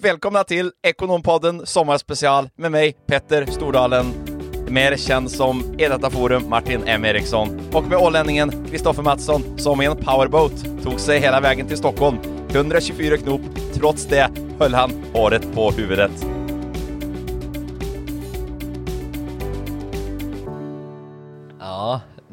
Välkomna till Ekonompodden Sommarspecial med mig, Petter Stordalen, mer känd som Edata Forum Martin M Eriksson och med ålänningen Kristoffer Mattsson som i en powerboat tog sig hela vägen till Stockholm. 124 knop. Trots det höll han håret på huvudet.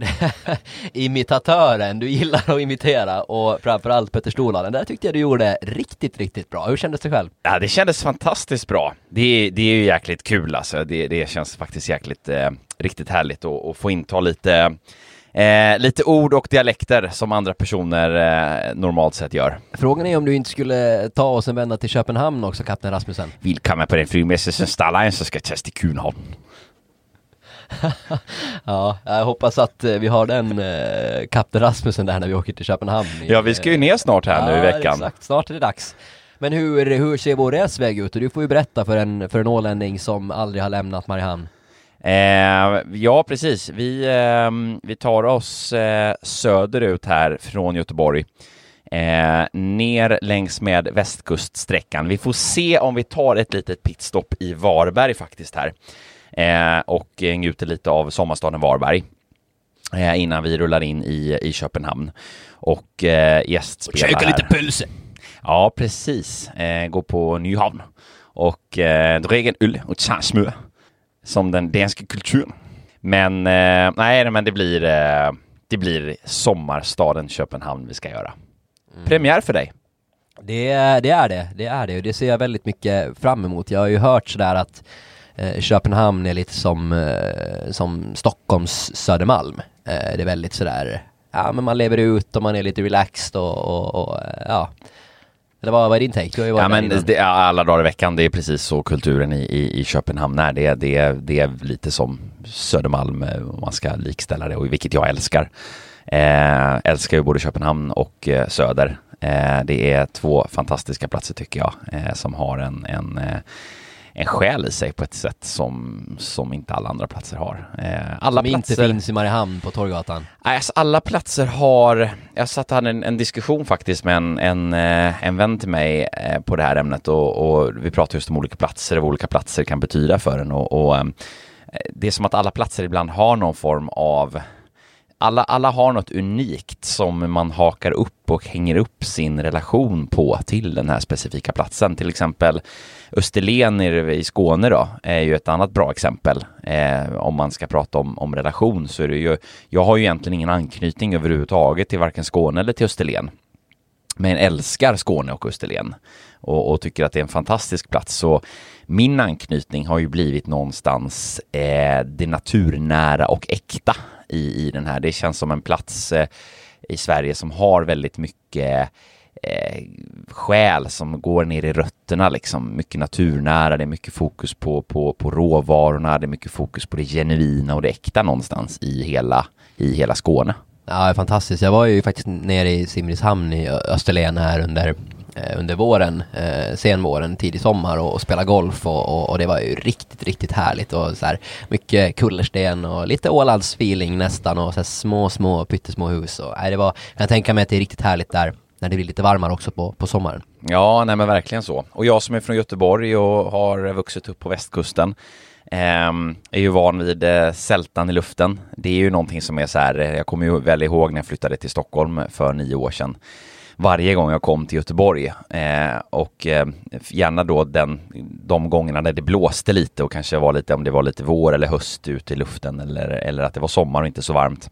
imitatören, du gillar att imitera och framförallt Petter Stordalen, där tyckte jag du gjorde riktigt, riktigt bra. Hur kändes det själv? Ja, det kändes fantastiskt bra. Det, det är ju jäkligt kul alltså. Det, det känns faktiskt jäkligt, eh, riktigt härligt att, få inta lite Eh, lite ord och dialekter som andra personer eh, normalt sett gör. Frågan är om du inte skulle ta oss en vända till Köpenhamn också, kapten Rasmussen? Välkommen på den flygmässa som Starline som ska testa Kuhnholm. ja, jag hoppas att eh, vi har den eh, kapten Rasmussen där när vi åker till Köpenhamn. Ja, vi ska ju ner snart här nu i veckan. Exakt, snart är det dags. Men hur, hur ser vår resväg ut? Du får ju berätta för en, för en ålänning som aldrig har lämnat Mariehamn. Eh, ja, precis. Vi, eh, vi tar oss eh, söderut här från Göteborg. Eh, ner längs med västkuststräckan. Vi får se om vi tar ett litet pitstop i Varberg faktiskt här eh, och njuter lite av sommarstaden Varberg eh, innan vi rullar in i, i Köpenhamn och eh, gästspelar Käka lite pölse! Ja, precis. Eh, gå på Nyhavn och eh, dricker en öl och ta smör som den danska kulturen. Men eh, nej, men det blir, eh, det blir sommarstaden Köpenhamn vi ska göra. Mm. Premiär för dig. Det, det är det, det är det och det ser jag väldigt mycket fram emot. Jag har ju hört sådär att eh, Köpenhamn är lite som, eh, som Stockholms Södermalm. Eh, det är väldigt sådär, ja men man lever ut och man är lite relaxed och, och, och ja eller vad, vad är din take? Du har ju ja, men det, alla dagar i veckan, det är precis så kulturen i, i, i Köpenhamn är. Det, det, det är lite som Södermalm, om man ska likställa det, och vilket jag älskar. Eh, älskar ju både Köpenhamn och eh, Söder. Eh, det är två fantastiska platser tycker jag, som har en, en en själ i sig på ett sätt som, som inte alla andra platser har. Eh, alla som platser... inte finns i Mariehamn på Torggatan? alltså alla platser har, jag satt och hade en, en diskussion faktiskt med en, en, eh, en vän till mig eh, på det här ämnet och, och vi pratade just om olika platser och vad olika platser kan betyda för en och, och det är som att alla platser ibland har någon form av alla, alla har något unikt som man hakar upp och hänger upp sin relation på till den här specifika platsen. Till exempel Österlen i Skåne då är ju ett annat bra exempel. Eh, om man ska prata om, om relation så är det ju, jag har ju egentligen ingen anknytning överhuvudtaget till varken Skåne eller till Österlen. Men älskar Skåne och Österlen och, och, tycker att det är en fantastisk plats. Så min anknytning har ju blivit någonstans eh, det naturnära och äkta i, i den här. Det känns som en plats eh, i Sverige som har väldigt mycket eh, själ som går ner i rötterna liksom. Mycket naturnära, det är mycket fokus på, på, på råvarorna, det är mycket fokus på det genuina och det äkta någonstans i hela, i hela Skåne. Ja, fantastiskt. Jag var ju faktiskt nere i Simrishamn i Österlen här under Eh, under våren, eh, senvåren, tidig sommar och, och spela golf och, och, och, det var ju riktigt, riktigt härligt och så här mycket kullersten och lite Ålandsfeeling nästan och så här små, små, pyttesmå hus och nej, det var, jag kan tänka mig att det är riktigt härligt där när det blir lite varmare också på, på sommaren. Ja, nej men verkligen så. Och jag som är från Göteborg och har vuxit upp på västkusten eh, är ju van vid eh, sältan i luften. Det är ju någonting som är så här, eh, jag kommer ju väl ihåg när jag flyttade till Stockholm för nio år sedan varje gång jag kom till Göteborg. Eh, och eh, gärna då den, de gångerna när det blåste lite och kanske var lite, om det var lite vår eller höst ute i luften eller, eller att det var sommar och inte så varmt.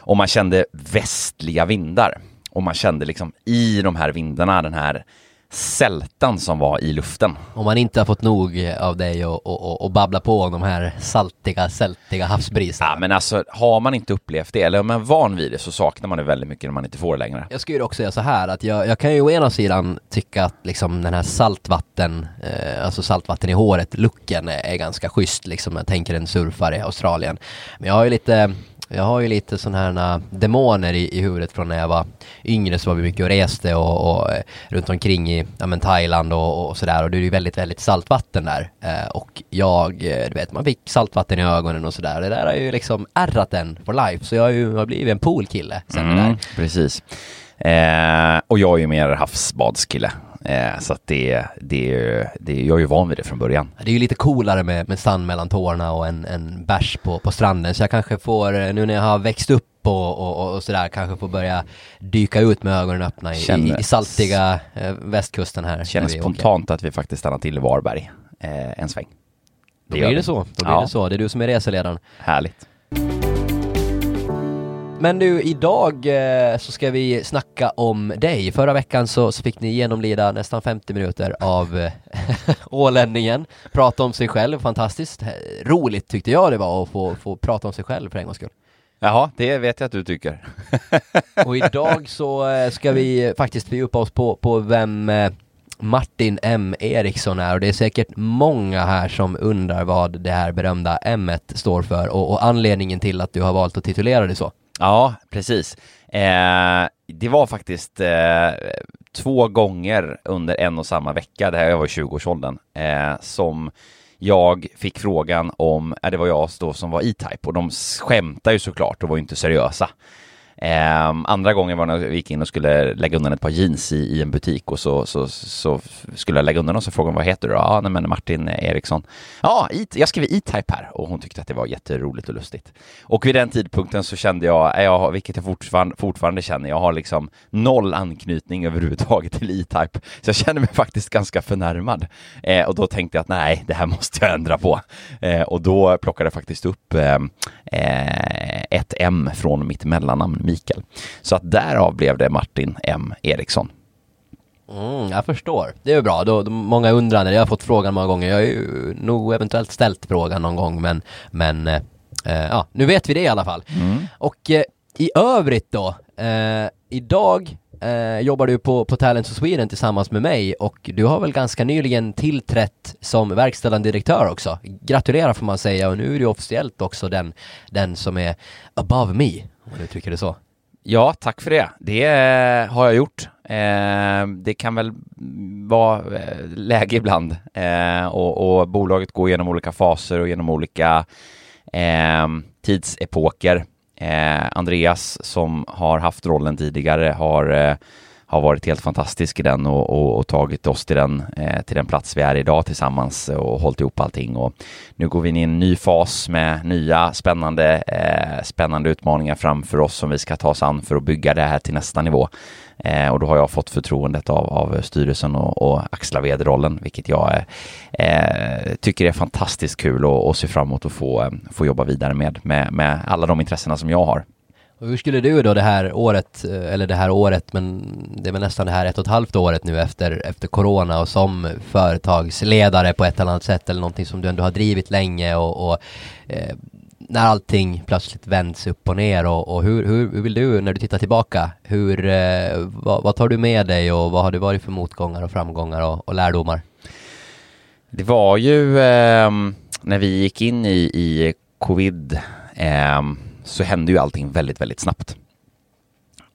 Och man kände västliga vindar. Och man kände liksom i de här vindarna den här sältan som var i luften. Om man inte har fått nog av dig och, och, och babbla på om de här saltiga, sältiga havsbriserna. Ja, men alltså har man inte upplevt det, eller om man är van vid det, så saknar man det väldigt mycket när man inte får det längre. Jag skulle också säga så här, att jag, jag kan ju å ena sidan tycka att liksom den här saltvatten, eh, alltså saltvatten i håret-looken är, är ganska schysst, liksom. Jag tänker en surfare i Australien. Men jag har ju lite jag har ju lite sådana här demoner i, i huvudet från när jag var yngre så var vi mycket och reste och, och eh, runt omkring i ja, men Thailand och, och sådär och det är ju väldigt, väldigt saltvatten där. Eh, och jag, eh, du vet, man fick saltvatten i ögonen och sådär. Det där har ju liksom ärrat en for life så jag har ju har blivit en poolkille sen mm, det där. Precis. Eh, och jag är ju mer havsbadskille. Eh, så att det, det, det, jag är ju van vid det från början. Det är ju lite coolare med, med sand mellan tårna och en, en bärs på, på stranden. Så jag kanske får, eh, nu när jag har växt upp och, och, och sådär, kanske får börja dyka ut med ögonen öppna i, i, i saltiga eh, västkusten här. Känner spontant åker. att vi faktiskt stannar till i Varberg eh, en sväng. Då blir det så, då blir ja. det så. Det är du som är reseledaren. Härligt. Men du, idag eh, så ska vi snacka om dig. Förra veckan så, så fick ni genomlida nästan 50 minuter av eh, ålänningen. Prata om sig själv, fantastiskt. Roligt tyckte jag det var att få, få prata om sig själv för en gångs skull. Jaha, det vet jag att du tycker. och idag så eh, ska vi faktiskt fördjupa oss på, på vem eh, Martin M Eriksson är och det är säkert många här som undrar vad det här berömda M står för och, och anledningen till att du har valt att titulera det så. Ja, precis. Eh, det var faktiskt eh, två gånger under en och samma vecka, det här jag var i 20-årsåldern, eh, som jag fick frågan om, äh, det var jag då som var E-Type och de skämtade ju såklart och var inte seriösa. Eh, andra gången var när vi gick in och skulle lägga undan ett par jeans i, i en butik och så, så, så skulle jag lägga undan dem så frågade hon vad heter du? Ja, nej, men Martin Eriksson. Ja, jag skriver E-Type här och hon tyckte att det var jätteroligt och lustigt. Och vid den tidpunkten så kände jag, eh, jag vilket jag fortfarande, fortfarande känner, jag har liksom noll anknytning överhuvudtaget till E-Type. Så jag känner mig faktiskt ganska förnärmad. Eh, och då tänkte jag att nej, det här måste jag ändra på. Eh, och då plockade jag faktiskt upp ehm, eh ett M från mitt mellannamn Mikael. Så att därav blev det Martin M Eriksson. Mm, jag förstår. Det är bra. Då, då, många undrande. Jag har fått frågan många gånger. Jag har ju nog eventuellt ställt frågan någon gång, men, men eh, eh ja, nu vet vi det i alla fall. Mm. Och eh, i övrigt då, eh, idag eh, jobbar du på, på Talents of Sweden tillsammans med mig och du har väl ganska nyligen tillträtt som verkställande direktör också. Gratulerar får man säga och nu är du officiellt också den, den som är above me, om du tycker det så. Ja, tack för det. Det eh, har jag gjort. Eh, det kan väl vara eh, läge ibland eh, och, och, bolaget går genom olika faser och genom olika eh, tidsepoker. Eh, Andreas som har haft rollen tidigare har, eh, har varit helt fantastisk i den och, och, och tagit oss till den, eh, till den plats vi är idag tillsammans och hållit ihop allting. Och nu går vi in i en ny fas med nya spännande, eh, spännande utmaningar framför oss som vi ska ta oss an för att bygga det här till nästa nivå. Eh, och då har jag fått förtroendet av, av styrelsen och, och axla vd-rollen, vilket jag eh, tycker är fantastiskt kul och, och ser fram emot att få, eh, få jobba vidare med, med, med alla de intressena som jag har. Och hur skulle du då det här året, eh, eller det här året, men det är väl nästan det här ett och ett halvt året nu efter, efter corona och som företagsledare på ett eller annat sätt eller någonting som du ändå har drivit länge och, och eh, när allting plötsligt vänds upp och ner och, och hur, hur, hur, vill du när du tittar tillbaka, hur, eh, vad, vad, tar du med dig och vad har det varit för motgångar och framgångar och, och lärdomar? Det var ju eh, när vi gick in i, i covid eh, så hände ju allting väldigt, väldigt snabbt.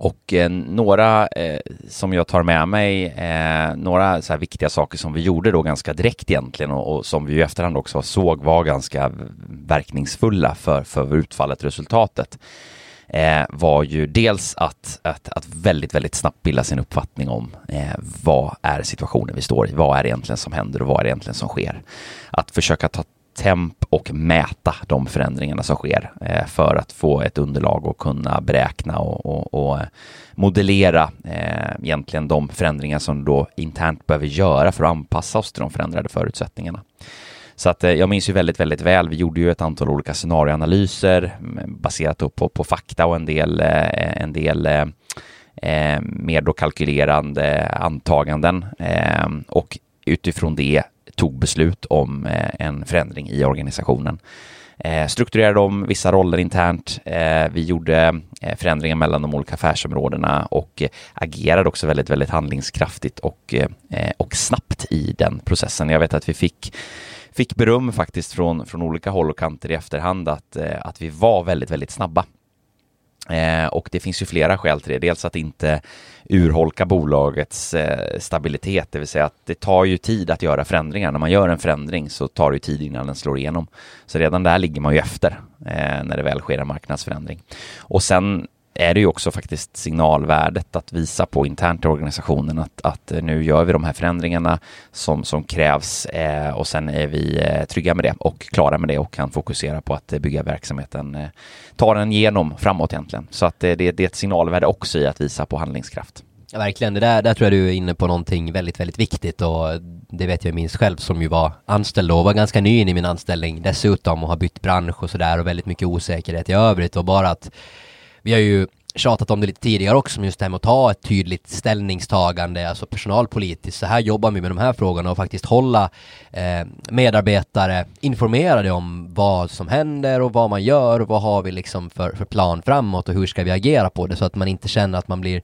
Och eh, några eh, som jag tar med mig, eh, några så viktiga saker som vi gjorde då ganska direkt egentligen och, och som vi i efterhand också såg var ganska verkningsfulla för, för utfallet, resultatet, eh, var ju dels att, att, att, väldigt, väldigt snabbt bilda sin uppfattning om eh, vad är situationen vi står i, vad är det egentligen som händer och vad är det egentligen som sker. Att försöka ta temp och mäta de förändringarna som sker eh, för att få ett underlag och kunna beräkna och, och, och eh, modellera eh, egentligen de förändringar som då internt behöver göra för att anpassa oss till de förändrade förutsättningarna. Så att eh, jag minns ju väldigt, väldigt väl. Vi gjorde ju ett antal olika scenarioanalyser mm, baserat på, på fakta och en del, eh, en del eh, mer då kalkylerande antaganden eh, och utifrån det tog beslut om eh, en förändring i organisationen. Eh, strukturerade om vissa roller internt. Eh, vi gjorde förändringar mellan de olika affärsområdena och agerade också väldigt, väldigt handlingskraftigt och, och snabbt i den processen. Jag vet att vi fick fick beröm faktiskt från, från olika håll och kanter i efterhand att, att vi var väldigt, väldigt snabba. Eh, och det finns ju flera skäl till det. Dels att inte urholka bolagets eh, stabilitet, det vill säga att det tar ju tid att göra förändringar. När man gör en förändring så tar det tid innan den slår igenom. Så redan där ligger man ju efter eh, när det väl sker en marknadsförändring. Och sen är det ju också faktiskt signalvärdet att visa på internt i organisationen att, att eh, nu gör vi de här förändringarna som, som krävs eh, och sen är vi eh, trygga med det och klara med det och kan fokusera på att eh, bygga verksamheten, eh, ta den igenom framåt egentligen. Så att eh, det, det är ett signalvärde också i att visa på handlingskraft. Ja, verkligen, det där, där tror jag du är inne på någonting väldigt, väldigt viktigt och det vet jag minst själv som ju var anställd och var ganska ny in i min anställning dessutom och har bytt bransch och sådär och väldigt mycket osäkerhet i övrigt och bara att vi har ju tjatat om det lite tidigare också, men just det här med att ta ett tydligt ställningstagande, alltså personalpolitiskt. Så här jobbar vi med de här frågorna och faktiskt hålla eh, medarbetare informerade om vad som händer och vad man gör och vad har vi liksom för, för plan framåt och hur ska vi agera på det så att man inte känner att man blir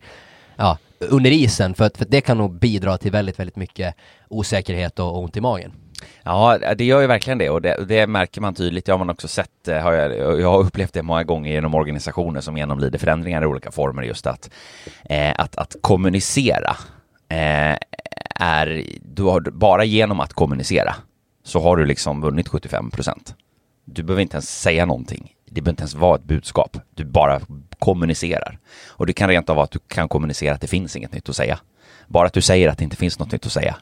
ja, under isen för, för det kan nog bidra till väldigt, väldigt mycket osäkerhet och, och ont i magen. Ja, äh, det gör ju verkligen det och det, det, märker man tydligt. Det har man också sett, eh, har jag, jag har upplevt det många gånger genom organisationer som genomlider förändringar i olika former, just att, eh, att, att kommunicera eh, är, du har, bara genom att kommunicera så har du liksom vunnit 75 procent. Du behöver inte ens säga någonting. Det behöver inte ens vara ett budskap. Du bara kommunicerar. Och det kan rent av vara att du kan kommunicera att det finns inget nytt att säga. Bara att du säger att det inte finns något nytt att säga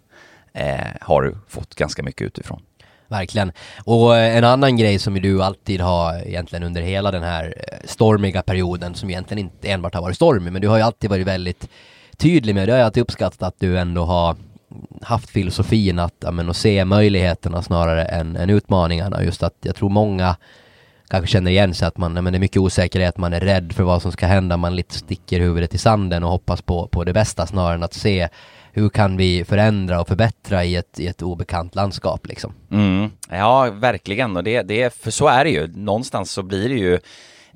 eh, har du fått ganska mycket utifrån. Verkligen. Och eh, en annan grej som du alltid har egentligen under hela den här eh, stormiga perioden som egentligen inte enbart har varit stormig men du har ju alltid varit väldigt tydlig med, det har jag alltid uppskattat att du ändå har haft filosofin att, ja, men, att se möjligheterna snarare än, än utmaningarna. Just att jag tror många kanske känner igen sig att man, men det är mycket osäkerhet, man är rädd för vad som ska hända, man lite sticker huvudet i sanden och hoppas på, på det bästa snarare än att se hur kan vi förändra och förbättra i ett, i ett obekant landskap liksom. Mm. Ja, verkligen, och det, det, för så är det ju. Någonstans så blir det ju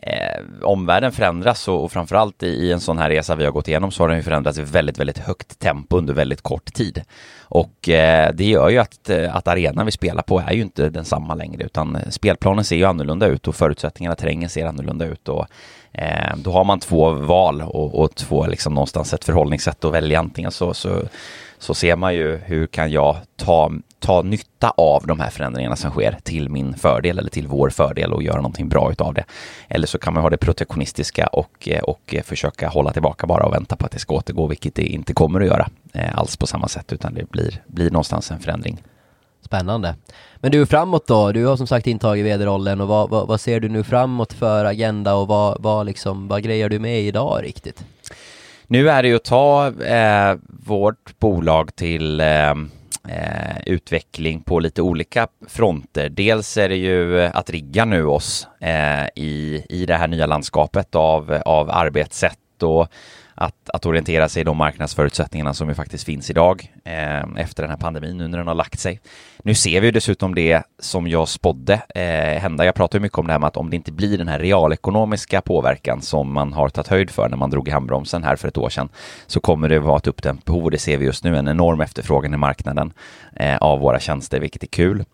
Eh, omvärlden förändras och, och framförallt i, i en sån här resa vi har gått igenom så har den ju förändrats i väldigt, väldigt högt tempo under väldigt kort tid. Och eh, det gör ju att, eh, att arenan vi spelar på är ju inte densamma längre utan eh, spelplanen ser ju annorlunda ut och förutsättningarna, terrängen ser annorlunda ut och eh, då har man två val och, och två liksom någonstans ett förhållningssätt att välja antingen så, så så ser man ju hur kan jag ta, ta nytta av de här förändringarna som sker till min fördel eller till vår fördel och göra någonting bra utav det. Eller så kan man ha det protektionistiska och, eh, och eh, försöka hålla tillbaka bara och vänta på att det ska återgå, vilket det inte kommer att göra eh, alls på samma sätt, utan det blir, blir någonstans en förändring. Spännande. Men du, framåt då? Du har som sagt intagit vd-rollen och vad, vad, vad, ser du nu framåt för agenda och vad, vad, liksom, vad grejer du med idag riktigt? Nu är det ju att ta eh, vårt bolag till eh, eh, utveckling på lite olika fronter. Dels är det ju att rigga nu oss eh, i, i det här nya landskapet av, av arbetssätt och att, att orientera sig i de marknadsförutsättningarna som ju faktiskt finns idag eh, efter den här pandemin nu när den har lagt sig. Nu ser vi ju dessutom det som jag spådde eh, hända. Jag pratar ju mycket om det här med att om det inte blir den här realekonomiska påverkan som man har tagit höjd för när man drog i handbromsen här för ett år sedan så kommer det vara ett uppdämt behov det ser vi just nu en enorm efterfrågan i marknaden eh, av våra tjänster, vilket är kul.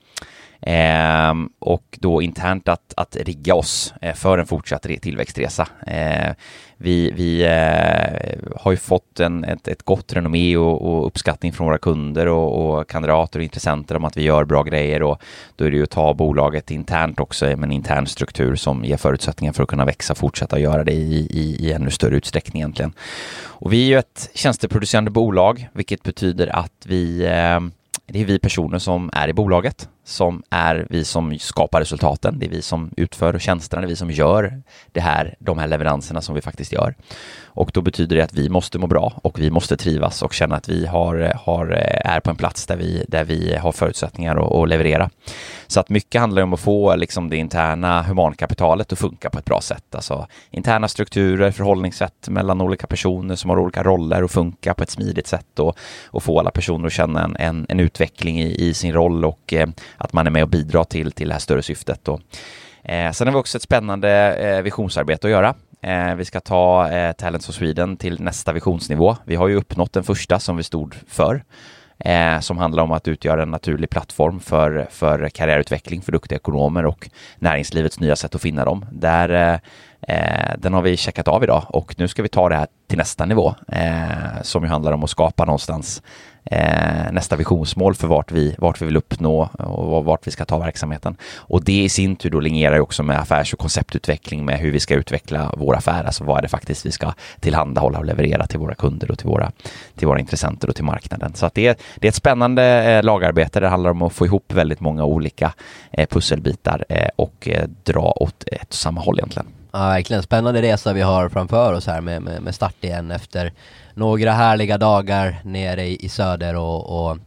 Eh, och då internt att, att rigga oss eh, för en fortsatt tillväxtresa. Eh, vi vi eh, har ju fått en, ett, ett gott renommé och, och, uppskattning från våra kunder och, och, kandidater och intressenter om att vi gör bra grejer och då är det ju att ta bolaget internt också med en intern struktur som ger förutsättningar för att kunna växa och fortsätta göra det i, i, i ännu större utsträckning egentligen. Och vi är ju ett tjänsteproducerande bolag, vilket betyder att vi eh, det är vi personer som är i bolaget, som är vi som skapar resultaten, det är vi som utför tjänsterna, det är vi som gör det här, de här leveranserna som vi faktiskt gör. Och då betyder det att vi måste må bra och vi måste trivas och känna att vi har, har, är på en plats där vi, där vi har förutsättningar att, leverera. Så att mycket handlar om att få liksom det interna humankapitalet att funka på ett bra sätt. Alltså interna strukturer, förhållningssätt mellan olika personer som har olika roller och funka på ett smidigt sätt och, och få alla personer att känna en, en, en utveckling i, i, sin roll och eh, att man är med och bidrar till, till det här större syftet. Och, eh, sen har vi också ett spännande eh, visionsarbete att göra. Eh, vi ska ta eh, Talents of Sweden till nästa visionsnivå. Vi har ju uppnått den första som vi stod för, eh, som handlar om att utgöra en naturlig plattform för, för karriärutveckling för duktiga ekonomer och näringslivets nya sätt att finna dem. Där, eh, eh, den har vi checkat av idag och nu ska vi ta det här till nästa nivå, eh, som ju handlar om att skapa någonstans eh, nästa visionsmål för vart vi, vart vi vill uppnå och vart vi ska ta verksamheten. Och det i sin tur då linjerar ju också med affärs och konceptutveckling med hur vi ska utveckla vår affär, alltså vad är det faktiskt vi ska tillhandahålla och leverera till våra kunder och till våra, till våra intressenter och till marknaden. Så att det, är, det är ett spännande eh, lagarbete. Det handlar om att få ihop väldigt många olika eh, pusselbitar eh, och eh, dra åt ett och samma håll egentligen. Ja, verkligen. Spännande resa vi har framför oss här med, med, med start igen efter några härliga dagar nere i, i söder och, och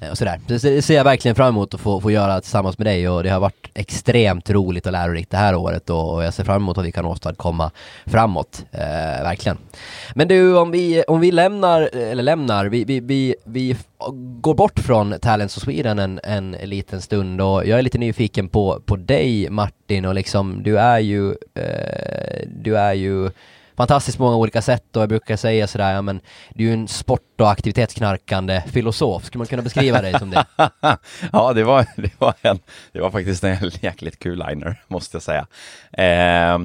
eh, och sådär. Det ser jag verkligen fram emot att få, få göra tillsammans med dig och det har varit extremt roligt och lärorikt det här året och jag ser fram emot att vi kan åstadkomma framåt. Eh, verkligen. Men du, om vi, om vi lämnar, eller lämnar, vi, vi, vi, vi går bort från Talents of Sweden en, en liten stund och jag är lite nyfiken på, på dig Martin och liksom du är ju, eh, du är ju fantastiskt många olika sätt och jag brukar säga sådär, ja men du är ju en sport och aktivitetsknarkande filosof, skulle man kunna beskriva dig som det? ja, det var, det var en, det var faktiskt en jäkligt kul liner, måste jag säga. Eh,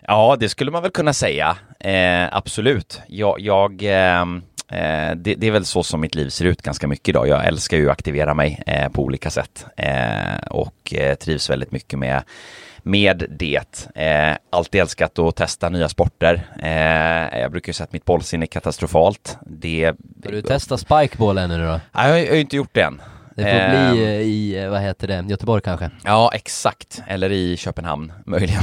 ja, det skulle man väl kunna säga, eh, absolut. Jag, jag eh, Eh, det, det, är väl så som mitt liv ser ut ganska mycket idag. Jag älskar ju att aktivera mig eh, på olika sätt eh, och eh, trivs väldigt mycket med med det. Eh, alltid älskat att testa nya sporter. Eh, jag brukar ju säga att mitt bollsinne är katastrofalt. Det... Har du testat spikeball ännu då? Nej, jag har ju inte gjort det än. Det får bli eh, i, eh, vad heter det, Göteborg kanske? Ja, exakt. Eller i Köpenhamn, möjligen.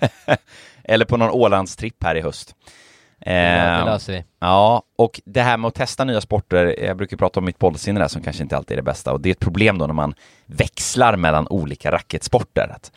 Eller på någon Ålandstripp här i höst. Eh, det löser vi. Ja, och det här med att testa nya sporter, jag brukar prata om mitt bollsinne där som kanske inte alltid är det bästa och det är ett problem då när man växlar mellan olika racketsporter. Att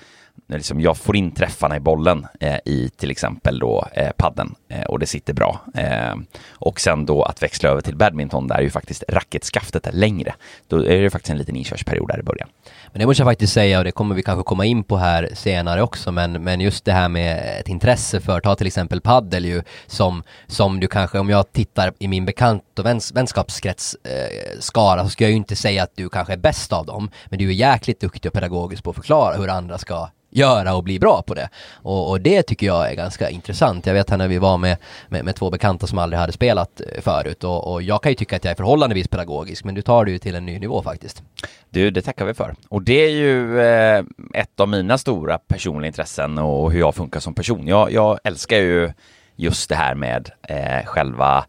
liksom jag får in träffarna i bollen eh, i till exempel då eh, padden eh, och det sitter bra. Eh, och sen då att växla över till badminton där är ju faktiskt racketskaftet är längre. Då är det faktiskt en liten inkörsperiod där i början. Men det måste jag faktiskt säga och det kommer vi kanske komma in på här senare också men, men just det här med ett intresse för, ta till exempel paddel ju som, som du kanske, om jag tittar i min bekant och väns, vänskapskrets eh, skara så ska jag ju inte säga att du kanske är bäst av dem men du är jäkligt duktig och pedagogisk på att förklara hur andra ska göra och bli bra på det. Och, och, det tycker jag är ganska intressant. Jag vet här när vi var med, med, med två bekanta som aldrig hade spelat eh, förut och, och, jag kan ju tycka att jag är förhållandevis pedagogisk men du tar det ju till en ny nivå faktiskt. Du, det tackar vi för. Och det är ju eh, ett av mina stora personliga intressen och hur jag funkar som person. Jag, jag älskar ju just det här med eh, själva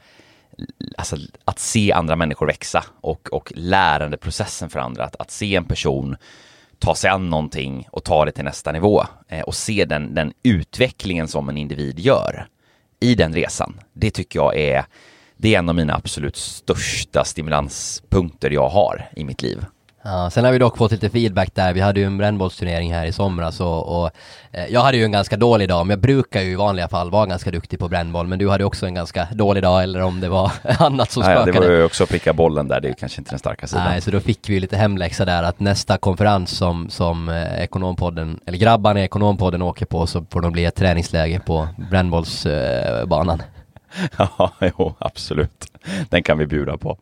Alltså att se andra människor växa och, och lärandeprocessen för andra. Att, att se en person ta sig an någonting och ta det till nästa nivå eh, och se den, den utvecklingen som en individ gör i den resan. Det tycker jag är, det är en av mina absolut största stimulanspunkter jag har i mitt liv. Ja, sen har vi dock fått lite feedback där. Vi hade ju en brännbollsturnering här i somras och, och eh, jag hade ju en ganska dålig dag, men jag brukar ju i vanliga fall vara ganska duktig på brännboll, men du hade också en ganska dålig dag, eller om det var annat som spökade. Nej, det var ju också att pricka bollen där, det är kanske inte den starka sidan. Nej, så då fick vi ju lite hemläxa där att nästa konferens som, som eh, Ekonompodden, eller grabbarna i Ekonompodden åker på, så får de bli ett träningsläge på brännbollsbanan. Eh, ja, jo, absolut. Den kan vi bjuda på.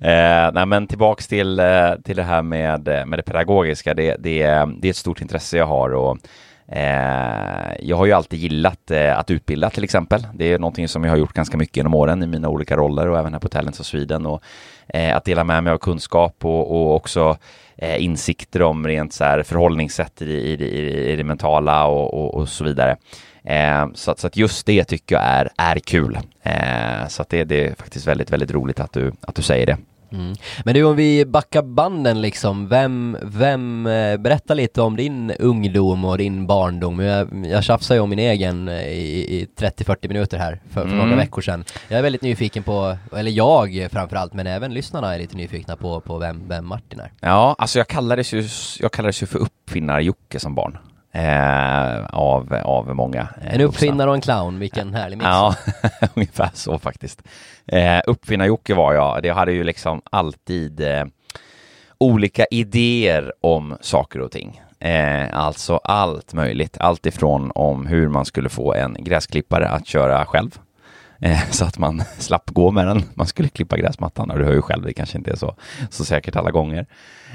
Eh, nej, men tillbaks till, eh, till det här med, eh, med det pedagogiska. Det, det, eh, det är ett stort intresse jag har och eh, jag har ju alltid gillat eh, att utbilda till exempel. Det är någonting som jag har gjort ganska mycket genom åren i mina olika roller och även här på Talents of Sweden. Och, eh, att dela med mig av kunskap och, och också insikter om rent så här förhållningssätt i, i, i, i det mentala och, och, och så vidare. Eh, så, att, så, att, just det tycker jag är, är kul. Eh, så att det, det, är faktiskt väldigt, väldigt roligt att du, att du säger det. Mm. Men du om vi backar banden liksom, vem, vem, eh, berätta lite om din ungdom och din barndom. Jag, jag tjafsar ju om min egen eh, i, i 30-40 minuter här för, för mm. några veckor sedan. Jag är väldigt nyfiken på, eller jag framförallt, men även lyssnarna är lite nyfikna på, på vem, vem Martin är. Ja, alltså jag kallades ju, jag kallades ju för uppfinnar-Jocke som barn eh, av, av många. Eh, en uppfinnare och en clown, vilken härlig mix. Ja, ungefär så faktiskt. Eh, Uppfinnar-Jocke var jag, det hade ju liksom alltid eh, olika idéer om saker och ting. Eh, alltså allt möjligt, allt ifrån om hur man skulle få en gräsklippare att köra själv eh, så att man slapp gå med den. Man skulle klippa gräsmattan och du hör ju själv, det kanske inte är så, så säkert alla gånger.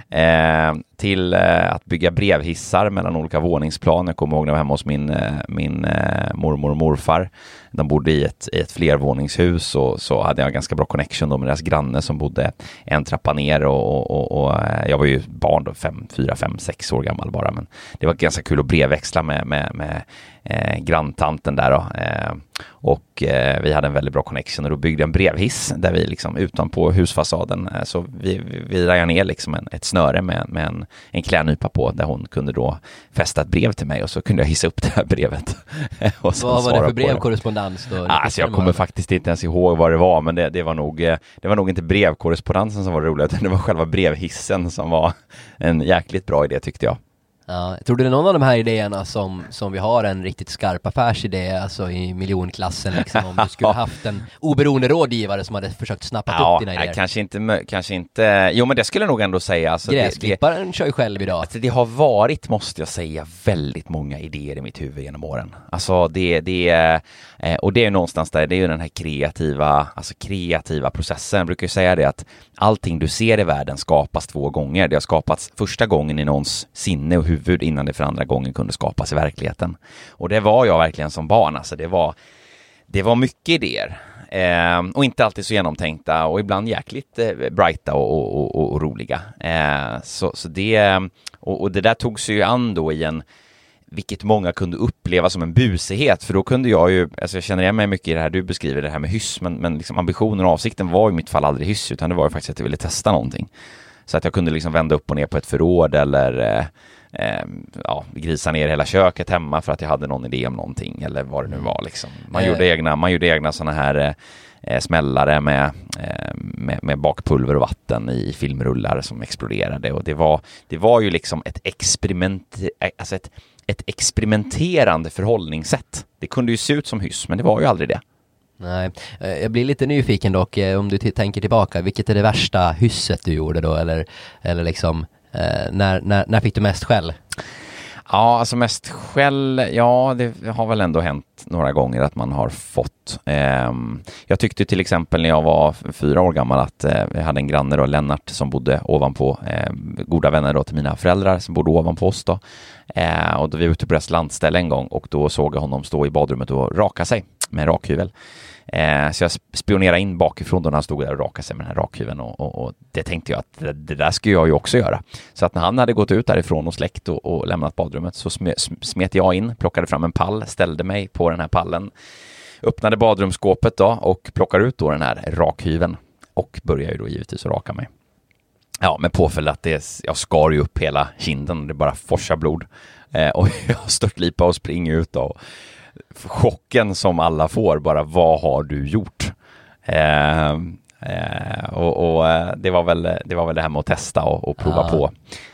Eh, till eh, att bygga brevhissar mellan olika våningsplan. Jag kommer ihåg när jag var hemma hos min, eh, min eh, mormor och morfar. De bodde i ett, i ett flervåningshus och så hade jag ganska bra connection då med deras granne som bodde en trappa ner och, och, och, och eh, jag var ju barn då, fem, fyra, fem, sex år gammal bara. Men det var ganska kul att brevväxla med, med, med eh, granntanten där då. Eh, och eh, vi hade en väldigt bra connection och då byggde jag en brevhiss där vi liksom utanpå husfasaden eh, så vi, vi, vi rajade ner liksom en, ett snöre med, med en, en klädnypa på där hon kunde då fästa ett brev till mig och så kunde jag hissa upp det här brevet. och vad var det för brevkorrespondens då? Alltså jag kommer faktiskt inte ens ihåg vad det var men det, det, var nog eh, det var nog inte brevkorrespondensen som var rolig utan det var själva brevhissen som var en jäkligt bra idé tyckte jag. Ja, tror du det är någon av de här idéerna som, som vi har en riktigt skarp affärsidé, alltså i miljonklassen liksom, om du skulle haft en oberoende rådgivare som hade försökt snappa ja, upp dina idéer? kanske inte, kanske inte, jo men det skulle jag nog ändå säga. Alltså, Gräsklipparen det, kör ju själv idag. Alltså, det har varit, måste jag säga, väldigt många idéer i mitt huvud genom åren. Alltså det, det, eh, och det är någonstans där, det är ju den här kreativa, alltså kreativa processen. Jag brukar ju säga det att allting du ser i världen skapas två gånger. Det har skapats första gången i någons sinne och huvud innan det för andra gången kunde skapas i verkligheten. Och det var jag verkligen som barn, alltså det var, det var mycket idéer. Eh, och inte alltid så genomtänkta och ibland jäkligt eh, brighta och, och, och, och roliga. Eh, så, så det, och, och, det där tog sig ju an då i en, vilket många kunde uppleva som en busighet, för då kunde jag ju, alltså jag känner igen mig mycket i det här du beskriver, det här med hyss, men, men liksom ambitionen och avsikten var i mitt fall aldrig hyss, utan det var ju faktiskt att jag ville testa någonting. Så att jag kunde liksom vända upp och ner på ett förråd eller eh, eh, eh, ja, grisa ner hela köket hemma för att jag hade någon idé om någonting eller vad det nu var liksom. Man, gjorde, egna, man gjorde egna sådana här eh, smällare med, eh, med, med, bakpulver och vatten i filmrullar som exploderade och det var, det var ju liksom ett experiment, alltså ett, ett experimenterande förhållningssätt. Det kunde ju se ut som hyss, men det var ju aldrig det. Nej, eh, jag blir lite nyfiken dock, eh, om du tänker tillbaka, vilket är det värsta hysset du gjorde då, eller, eller liksom Eh, när, när, när fick du mest skäll? Ja, alltså mest skäll, ja det har väl ändå hänt några gånger att man har fått. Eh, jag tyckte till exempel när jag var fyra år gammal att eh, jag hade en granne då, Lennart, som bodde ovanpå, eh, goda vänner då till mina föräldrar som bodde ovanpå oss då. Eh, och då vi var ute på deras landställe en gång och då såg jag honom stå i badrummet och raka sig med rakhyvel. Eh, så jag spionerade in bakifrån då när han stod där och rakade sig med den här rakhyveln och, och, och, det tänkte jag att det, det, där skulle jag ju också göra. Så att när han hade gått ut därifrån och släckt och, och lämnat badrummet så smet jag in, plockade fram en pall, ställde mig på den här pallen, öppnade badrumsskåpet då och plockar ut då den här rakhyveln och börjar ju då givetvis raka mig. Ja, med påföljd att det, jag skar ju upp hela kinden och det bara forsar blod. Eh, och jag störtlipa och springer ut då chocken som alla får, bara vad har du gjort? Eh, eh, och, och eh, det, var väl, det var väl det här med att testa och, och prova ah. på.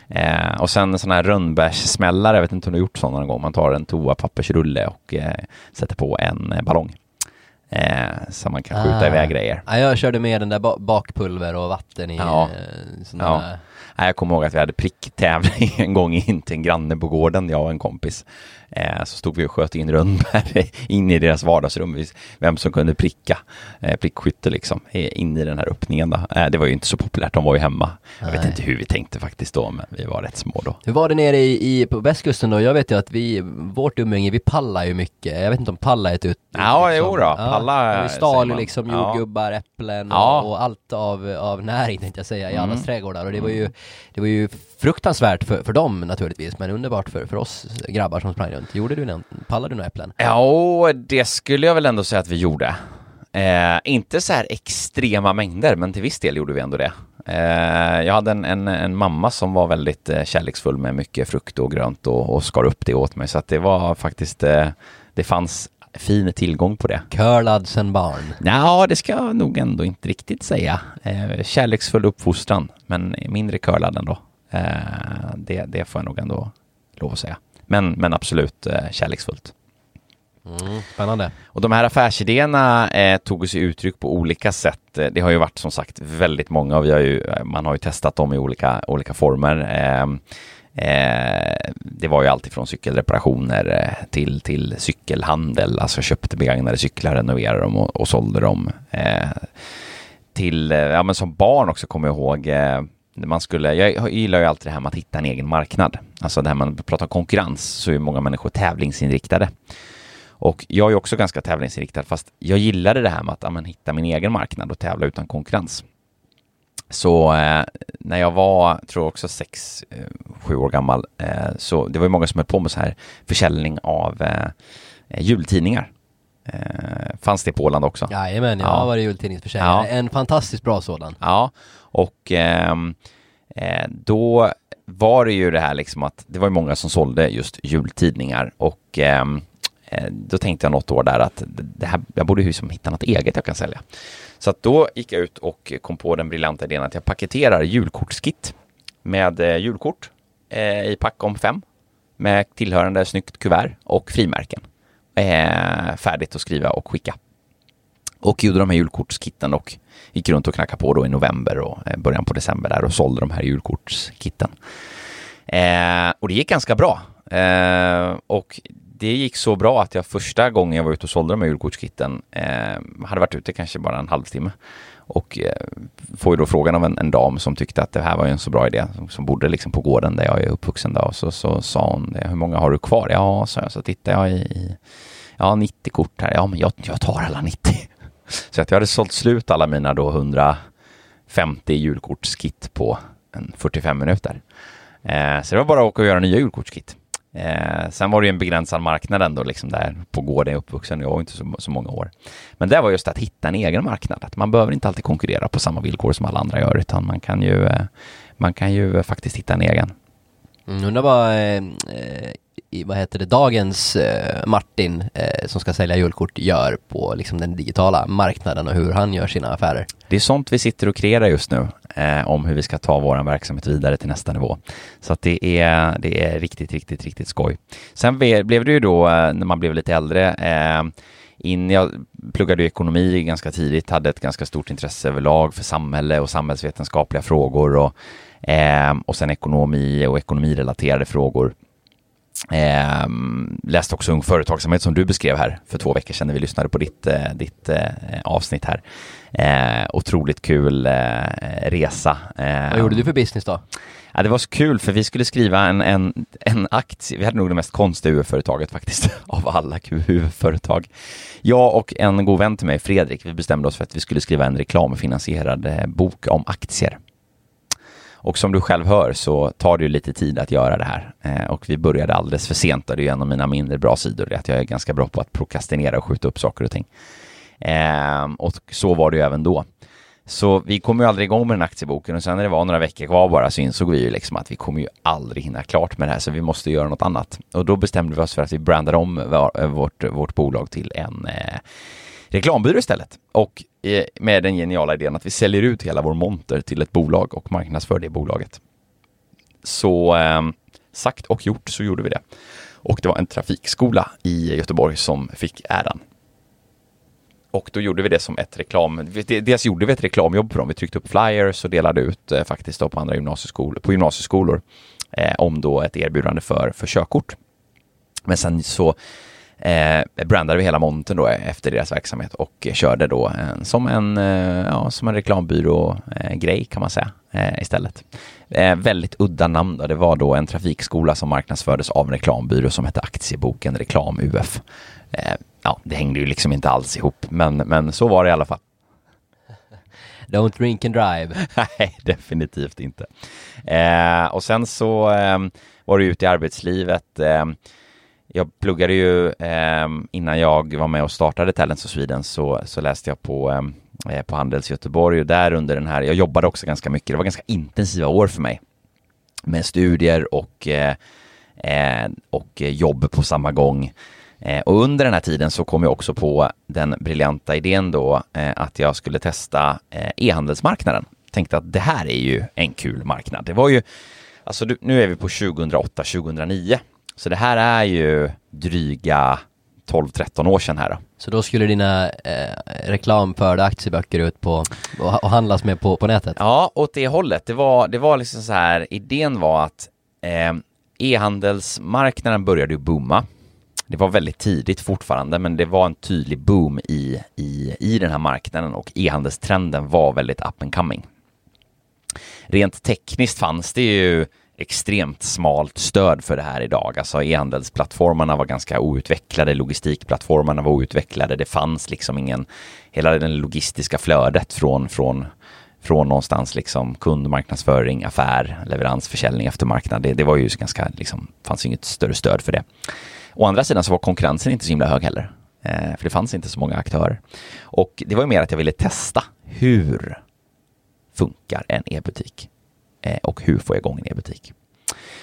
Eh, och sen sån här rönnbärssmällare, jag vet inte om du har gjort sådana någon gång, man tar en toapappersrulle och eh, sätter på en eh, ballong. Eh, så man kan skjuta ah. iväg grejer. Ja, jag körde med den där bakpulver och vatten i ja. ja. Jag kommer ihåg att vi hade pricktävling en gång in till en granne på gården, jag och en kompis. Eh, så stod vi och sköt in rönnbär in i deras vardagsrum, vem som kunde pricka, eh, prickskytte liksom, in i den här öppningen. Då. Eh, det var ju inte så populärt, de var ju hemma. Jag vet inte hur vi tänkte faktiskt då, men vi var rätt små då. Hur var det nere i, i på västkusten då? Jag vet ju att vi, vårt umgänge, vi pallar ju mycket. Jag vet inte om palla är ett ut... Ja, liksom. jo då, palla. Ja, vi stal ju liksom jordgubbar, ja. äpplen ja. och, och, allt av, av näring tänkte jag säga, i mm. allas trädgårdar. Och det var ju, det var ju fruktansvärt för, för dem naturligtvis, men underbart för, för oss grabbar som sprang runt. Gjorde du någon, pallade du några äpplen? Ja, det skulle jag väl ändå säga att vi gjorde. Eh, inte så här extrema mängder, men till viss del gjorde vi ändå det. Eh, jag hade en, en, en, mamma som var väldigt eh, kärleksfull med mycket frukt och grönt och, och skar upp det åt mig, så att det var faktiskt, eh, det fanns fin tillgång på det. Curlad sen barn? Ja, det ska jag nog ändå inte riktigt säga. Eh, kärleksfull uppfostran, men mindre curlad ändå. Eh, det, det får jag nog ändå lov att säga. Men, men absolut eh, kärleksfullt. Mm, spännande. Och de här affärsidéerna eh, tog sig uttryck på olika sätt. Eh, det har ju varit som sagt väldigt många och vi har ju, eh, man har ju testat dem i olika, olika former. Eh, eh, det var ju alltid från cykelreparationer till, till cykelhandel, alltså köpte begagnade cyklar, renoverade dem och, och sålde dem. till, ja men som barn också kommer jag ihåg man skulle, jag gillar ju alltid det här med att hitta en egen marknad. Alltså det här man pratar konkurrens så är många människor tävlingsinriktade. Och jag är också ganska tävlingsinriktad fast jag gillade det här med att ja, hitta min egen marknad och tävla utan konkurrens. Så eh, när jag var, tror jag också sex, eh, sju år gammal, eh, så det var ju många som höll på med så här försäljning av eh, jultidningar. Eh, fanns det på Åland också? Jajamän, jag ja. har varit jultidningsförsäljare. Ja. En fantastiskt bra sådan. Ja, och ehm, eh, då var det ju det här liksom att det var ju många som sålde just jultidningar och ehm, eh, då tänkte jag något år där att det här, jag borde ju som hitta något eget jag kan sälja. Så att då gick jag ut och kom på den briljanta idén att jag paketerar julkortskit med eh, julkort eh, i pack om fem med tillhörande snyggt kuvert och frimärken. Eh, färdigt att skriva och skicka. Och gjorde de här julkortskitten och gick runt och knackade på då i november och eh, början på december där och sålde de här julkortskitten. Eh, och det gick ganska bra. Eh, och det gick så bra att jag första gången jag var ute och sålde de här julkortskitten eh, hade varit ute kanske bara en halvtimme. Och eh, får ju då frågan av en, en, dam som tyckte att det här var en så bra idé, som, som bodde liksom på gården där jag är uppvuxen då. Så, så sa hon, det, hur många har du kvar? Ja, sa jag, så tittade jag i, i ja 90 kort här, ja men jag, jag tar alla 90. Så att jag hade sålt slut alla mina då 150 julkortskit på en 45 minuter. Eh, så det var bara att åka och göra nya julkortskit. Eh, sen var det ju en begränsad marknad ändå, liksom där på gården jag är uppvuxen. Jag var inte så, så många år. Men det var just att hitta en egen marknad. Att man behöver inte alltid konkurrera på samma villkor som alla andra gör, utan man kan ju, eh, man kan ju eh, faktiskt hitta en egen. Mm, undrar vad eh, eh i, vad heter det, dagens eh, Martin eh, som ska sälja julkort gör på liksom, den digitala marknaden och hur han gör sina affärer. Det är sånt vi sitter och kreerar just nu eh, om hur vi ska ta vår verksamhet vidare till nästa nivå. Så att det är, det är riktigt, riktigt, riktigt skoj. Sen blev det ju då eh, när man blev lite äldre eh, in, jag pluggade ekonomi ganska tidigt, hade ett ganska stort intresse överlag för samhälle och samhällsvetenskapliga frågor och, eh, och sen ekonomi och ekonomirelaterade frågor. Eh, läste också Ung Företagsamhet som du beskrev här för två veckor sedan när vi lyssnade på ditt, eh, ditt eh, avsnitt här. Eh, otroligt kul eh, resa. Vad gjorde du för business då? Ja, det var så kul för vi skulle skriva en, en, en aktie, vi hade nog det mest konstiga UF-företaget faktiskt, av alla UF-företag. Jag och en god vän till mig, Fredrik, vi bestämde oss för att vi skulle skriva en reklamfinansierad eh, bok om aktier. Och som du själv hör så tar det ju lite tid att göra det här. Eh, och vi började alldeles för sent och det är en av mina mindre bra sidor, det är att jag är ganska bra på att prokrastinera och skjuta upp saker och ting. Eh, och så var det ju även då. Så vi kom ju aldrig igång med den aktieboken och sen när det var några veckor kvar bara så insåg vi ju liksom att vi kommer ju aldrig hinna klart med det här så vi måste göra något annat. Och då bestämde vi oss för att vi brandade om vårt, vårt bolag till en eh, reklambyrå istället. Och med den geniala idén att vi säljer ut hela vår monter till ett bolag och marknadsför det bolaget. Så eh, sagt och gjort så gjorde vi det. Och det var en trafikskola i Göteborg som fick äran. Och då gjorde vi det som ett reklam, dels gjorde vi ett reklamjobb för dem. Vi tryckte upp flyers och delade ut eh, faktiskt då på andra gymnasieskolor, på gymnasieskolor eh, om då ett erbjudande för, för körkort. Men sen så eh, brandade vi hela montern då efter deras verksamhet och körde då en, som en, eh, ja, som en reklambyrå-grej kan man säga eh, istället. Eh, väldigt udda namn då. Det var då en trafikskola som marknadsfördes av en reklambyrå som hette Aktieboken Reklam UF. Eh, ja, det hängde ju liksom inte alls ihop, men, men så var det i alla fall. Don't drink and drive. Nej, definitivt inte. Eh, och sen så eh, var det ute i arbetslivet. Jag pluggade ju eh, innan jag var med och startade Talents of Sweden så, så läste jag på, ehm, eh, på Handels Göteborg och där under den här, jag jobbade också ganska mycket, det var ganska intensiva år för mig med studier och, eh, eh, och jobb på samma gång. Eh, och under den här tiden så kom jag också på den briljanta idén då eh, att jag skulle testa eh, e-handelsmarknaden. Tänkte att det här är ju en kul marknad. Det var ju, alltså nu är vi på 2008-2009 så det här är ju dryga 12-13 år sedan här då. Så då skulle dina eh, reklamförda aktieböcker ut på och, och handlas med på, på nätet? Ja, åt det hållet. Det var, det var liksom så här, idén var att eh, e-handelsmarknaden började ju booma. Det var väldigt tidigt fortfarande, men det var en tydlig boom i, i, i den här marknaden och e-handelstrenden var väldigt up and coming. rent tekniskt fanns det ju extremt smalt stöd för det här idag. Alltså e-handelsplattformarna var ganska outvecklade, logistikplattformarna var outvecklade. Det fanns liksom ingen, hela det logistiska flödet från, från, från någonstans liksom kundmarknadsföring, affär, leverans, försäljning, eftermarknad. Det, det var ju ganska, liksom, fanns inget större stöd för det. Å andra sidan så var konkurrensen inte så himla hög heller. Eh, för det fanns inte så många aktörer. Och det var ju mer att jag ville testa hur funkar en e-butik? Eh, och hur får jag igång en e-butik?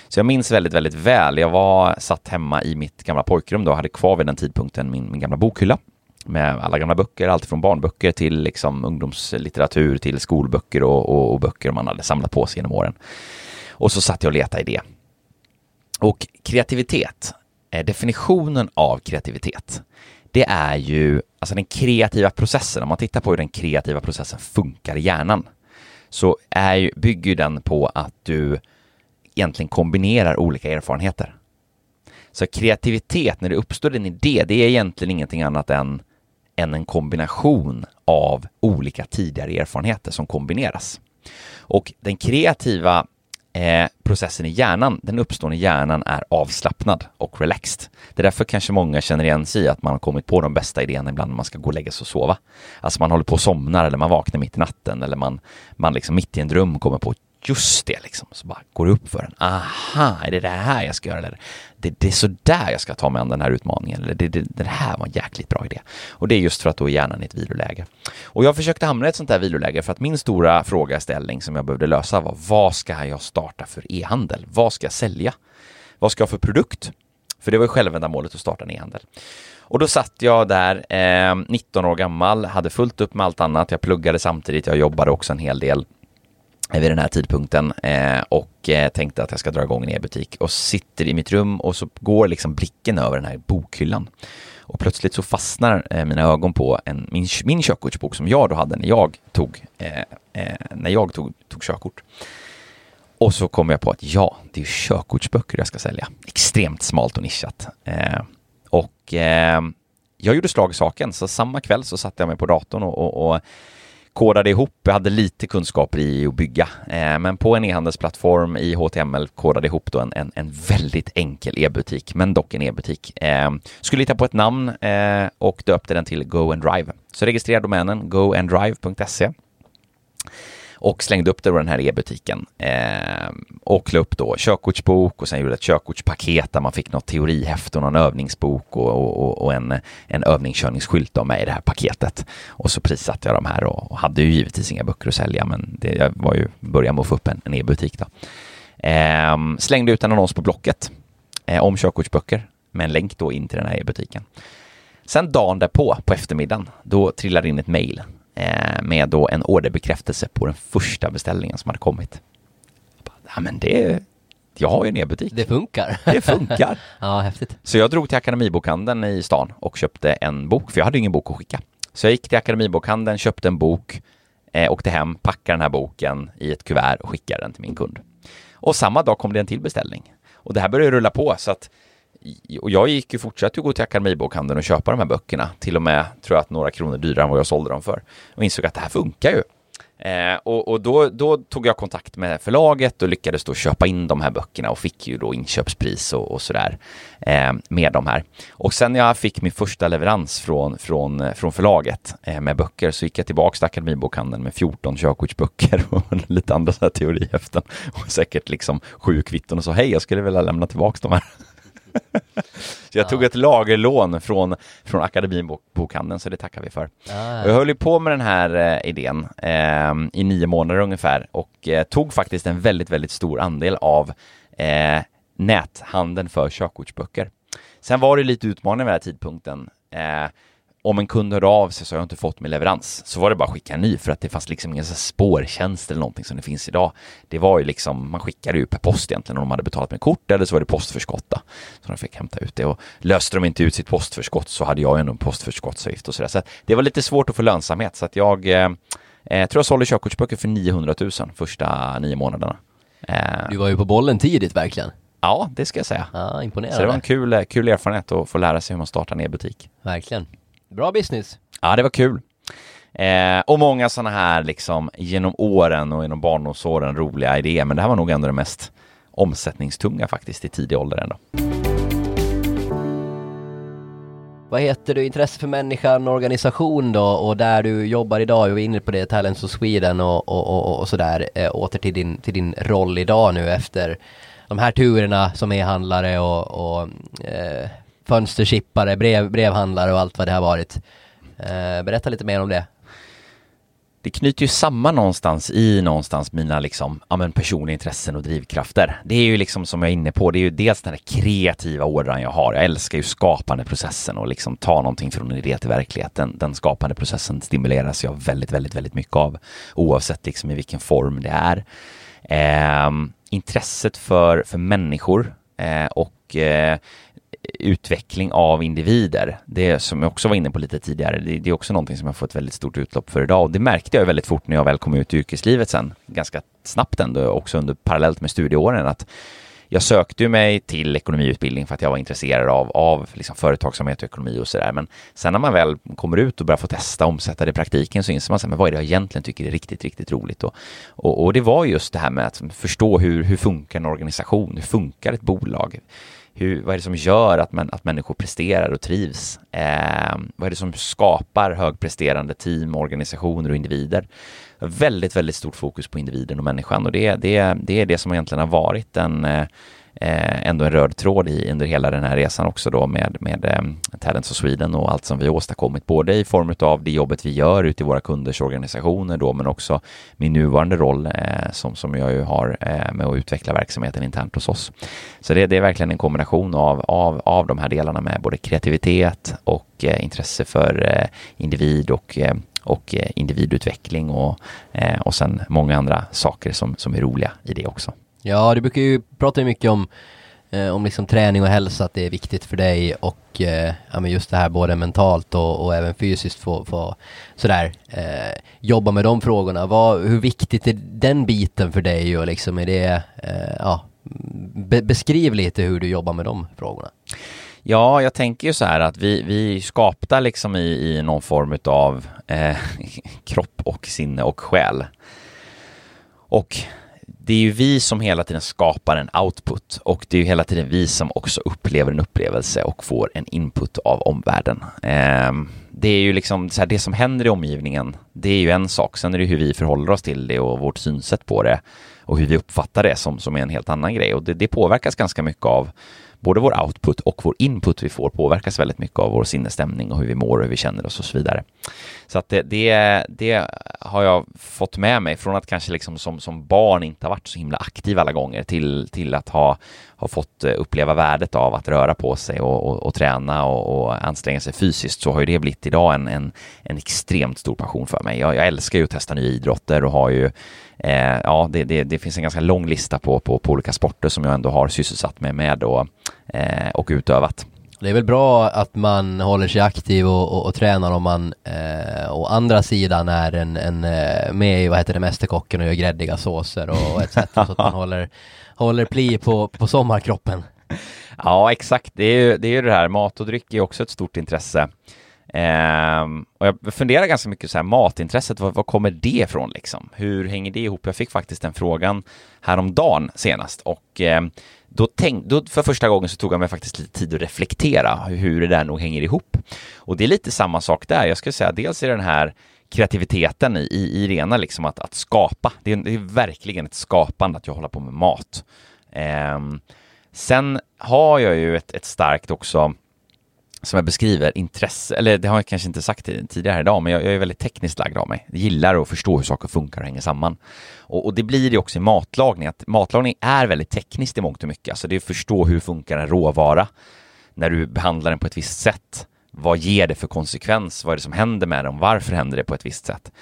Så jag minns väldigt, väldigt väl. Jag var satt hemma i mitt gamla pojkrum då, och hade kvar vid den tidpunkten min, min gamla bokhylla med alla gamla böcker, allt från barnböcker till liksom ungdomslitteratur till skolböcker och, och, och böcker man hade samlat på sig genom åren. Och så satt jag och letade i det. Och kreativitet, eh, definitionen av kreativitet, det är ju alltså den kreativa processen. Om man tittar på hur den kreativa processen funkar i hjärnan så är bygger ju den på att du egentligen kombinerar olika erfarenheter. Så kreativitet, när det uppstår en idé, det är egentligen ingenting annat än, än en kombination av olika tidigare erfarenheter som kombineras. Och den kreativa eh, processen i hjärnan, den uppstående hjärnan är avslappnad och relaxed. Det är därför kanske många känner igen sig i att man har kommit på de bästa idéerna ibland när man ska gå och lägga sig och sova. Alltså man håller på och somnar eller man vaknar mitt i natten eller man, man liksom mitt i en dröm kommer på just det liksom, så bara går det upp för en. Aha, är det det här jag ska göra? Eller det, det är så där jag ska ta mig an den här utmaningen. Eller det, det, det här var en jäkligt bra idé. Och det är just för att då är hjärnan i ett viloläge. Och jag försökte hamna i ett sånt här viloläge för att min stora frågeställning som jag behövde lösa var vad ska jag starta för e-handel? Vad ska jag sälja? Vad ska jag ha för produkt? För det var ju självändamålet att starta en e-handel. Och då satt jag där, eh, 19 år gammal, hade fullt upp med allt annat. Jag pluggade samtidigt, jag jobbade också en hel del vid den här tidpunkten eh, och eh, tänkte att jag ska dra igång en e-butik och sitter i mitt rum och så går liksom blicken över den här bokhyllan. Och plötsligt så fastnar eh, mina ögon på en, min, min körkortsbok som jag då hade när jag tog, eh, eh, när jag tog, tog körkort. Och så kom jag på att ja, det är körkortsböcker jag ska sälja. Extremt smalt och nischat. Eh, och eh, jag gjorde slag i saken, så samma kväll så satte jag mig på datorn och, och, och kodade ihop, jag hade lite kunskaper i att bygga, eh, men på en e-handelsplattform i HTML kodade ihop då en, en, en väldigt enkel e-butik, men dock en e-butik. Eh, skulle hitta på ett namn eh, och döpte den till Go and Drive. Så registrerade domänen goanddrive.se och slängde upp det på den här e-butiken eh, och la upp då körkortsbok och sen gjorde ett körkortspaket där man fick något teorihäfte och någon övningsbok och, och, och en, en övningskörningsskylt mig i det här paketet. Och så prissatte jag de här och, och hade ju givetvis inga böcker att sälja men det jag var ju början med att få upp en, en e-butik då. Eh, slängde ut en annons på Blocket eh, om körkortsböcker med en länk då in till den här e-butiken. Sen dagen därpå, på eftermiddagen, då trillade in ett mejl med då en orderbekräftelse på den första beställningen som hade kommit. Ja, men det, jag har ju en e-butik. Det funkar. Det funkar. ja, häftigt. Så jag drog till Akademibokhandeln i stan och köpte en bok, för jag hade ingen bok att skicka. Så jag gick till Akademibokhandeln, köpte en bok, eh, åkte hem, packade den här boken i ett kuvert och skickade den till min kund. Och samma dag kom det en till beställning. Och det här började rulla på så att och jag gick ju fortsatte gå till Akademibokhandeln och köpa de här böckerna, till och med tror jag att några kronor dyrare än vad jag sålde dem för. Och insåg att det här funkar ju. Eh, och, och då, då, tog jag kontakt med förlaget och lyckades då köpa in de här böckerna och fick ju då inköpspris och, och sådär eh, med de här. Och sen när jag fick min första leverans från, från, från förlaget eh, med böcker så gick jag tillbaka till Akademibokhandeln med 14 körkortsböcker och lite andra så här teorihäften och säkert liksom sju kvitton och sa hej, jag skulle vilja lämna tillbaka de här så jag ja. tog ett lagerlån från, från Akademibokhandeln, så det tackar vi för. Ja. Jag höll ju på med den här eh, idén eh, i nio månader ungefär och eh, tog faktiskt en väldigt, väldigt stor andel av eh, näthandeln för körkortsböcker. Sen var det lite utmaning vid den här tidpunkten. Eh, om en kund hörde av sig så har jag inte fått min leverans, så var det bara att skicka en ny för att det fanns liksom ingen spårtjänst eller någonting som det finns idag. Det var ju liksom, man skickade ju per post egentligen om de hade betalat med kort eller så var det postförskott då, så de fick hämta ut det och löste de inte ut sitt postförskott så hade jag ju en postförskottsavgift och sådär. Så det var lite svårt att få lönsamhet så att jag eh, eh tror jag sålde körkortsböcker för 900 000 första nio månaderna. Eh, du var ju på bollen tidigt verkligen. Ja, det ska jag säga. Ja, imponerande. Så det var en kul, kul erfarenhet att få lära sig hur man startar en e-butik. Verkligen. Bra business. Ja, det var kul. Eh, och många sådana här liksom genom åren och genom barndomsåren roliga idéer. Men det här var nog ändå det mest omsättningstunga faktiskt i tidig ålder ändå. Vad heter du, intresse för människan, organisation då och där du jobbar idag, du är inne på det, Talents of Sweden och, och, och, och sådär, eh, åter till din, till din roll idag nu efter de här turerna som e-handlare och, och eh, fönsterchippare, brev, brevhandlare och allt vad det har varit. Eh, berätta lite mer om det det knyter ju samman någonstans i någonstans mina liksom, ja men personliga intressen och drivkrafter. Det är ju liksom som jag är inne på, det är ju dels den här kreativa ådran jag har. Jag älskar ju skapande processen och liksom ta någonting från en idé till verkligheten. Den, den skapande processen stimuleras jag väldigt, väldigt, väldigt mycket av oavsett liksom i vilken form det är. Eh, intresset för, för människor eh, och eh, utveckling av individer. Det som jag också var inne på lite tidigare, det, det är också någonting som jag fått väldigt stort utlopp för idag och det märkte jag väldigt fort när jag väl kom ut i yrkeslivet sen, ganska snabbt ändå, också under parallellt med studieåren, att jag sökte mig till ekonomiutbildning för att jag var intresserad av, av liksom företagsamhet och ekonomi och sådär. Men sen när man väl kommer ut och börjar få testa och omsätta det i praktiken så inser man sig, men vad är det jag egentligen tycker är riktigt, riktigt roligt? Och, och, och det var just det här med att förstå hur, hur funkar en organisation? Hur funkar ett bolag? Hur, vad är det som gör att, man, att människor presterar och trivs? Eh, vad är det som skapar högpresterande team, organisationer och individer? Väldigt, väldigt stort fokus på individen och människan och det, det, det är det som egentligen har varit en eh, eh, ändå en röd tråd i under hela den här resan också då med, med eh, Talents of Sweden och allt som vi åstadkommit, både i form av det jobbet vi gör ute i våra kunders organisationer då, men också min nuvarande roll eh, som, som jag ju har eh, med att utveckla verksamheten internt hos oss. Så det, det är verkligen en kombination av, av, av de här delarna med både kreativitet och eh, intresse för eh, individ och eh, och eh, individutveckling och, eh, och sen många andra saker som, som är roliga i det också. Ja, du brukar ju prata mycket om, eh, om liksom träning och hälsa, att det är viktigt för dig och eh, ja, men just det här både mentalt och, och även fysiskt få, få sådär eh, jobba med de frågorna. Vad, hur viktigt är den biten för dig och liksom är det, eh, ja, be, beskriv lite hur du jobbar med de frågorna. Ja, jag tänker ju så här att vi, vi skapar liksom i, i någon form av eh, kropp och sinne och själ. Och det är ju vi som hela tiden skapar en output och det är ju hela tiden vi som också upplever en upplevelse och får en input av omvärlden. Eh, det är ju liksom så här, det som händer i omgivningen, det är ju en sak. Sen är det hur vi förhåller oss till det och vårt synsätt på det och hur vi uppfattar det som, som är en helt annan grej och det, det påverkas ganska mycket av både vår output och vår input vi får påverkas väldigt mycket av vår sinnesstämning och hur vi mår och hur vi känner oss och så vidare. Så att det, det, det har jag fått med mig från att kanske liksom som, som barn inte ha varit så himla aktiv alla gånger till, till att ha, ha fått eh, uppleva värdet av att röra på sig och, och, och träna och, och, anstränga sig fysiskt så har ju det blivit idag en, en, en extremt stor passion för mig. Jag, jag älskar ju att testa nya idrotter och har ju eh, ja, det, det, det, finns en ganska lång lista på, på, på olika sporter som jag ändå har sysselsatt mig med och, eh, och utövat. Det är väl bra att man håller sig aktiv och, och, och tränar om man eh, å andra sidan är en, en eh, med i vad heter det, Mästerkocken och gör gräddiga såser och, och etc. så att man håller, håller pli på, på sommarkroppen. Ja, exakt. Det är ju det, är det här, mat och dryck är också ett stort intresse. Um, och jag funderar ganska mycket så här, matintresset, var, var kommer det ifrån liksom? Hur hänger det ihop? Jag fick faktiskt den frågan häromdagen senast och um, då, tänk, då för första gången så tog jag mig faktiskt lite tid att reflektera hur det där nog hänger ihop. Och det är lite samma sak där. Jag skulle säga dels är den här kreativiteten i, i, i rena liksom att, att skapa. Det är, det är, verkligen ett skapande att jag håller på med mat. Eh, sen har jag ju ett, ett starkt också som jag beskriver, intresse, eller det har jag kanske inte sagt tidigare idag, men jag, jag är väldigt tekniskt lagd av mig. Jag gillar att förstå hur saker funkar och hänger samman. Och, och det blir det också i matlagning, att matlagning är väldigt tekniskt i mångt och mycket. Alltså det är att förstå hur funkar en råvara när du behandlar den på ett visst sätt. Vad ger det för konsekvens? Vad är det som händer med den? Varför händer det på ett visst sätt?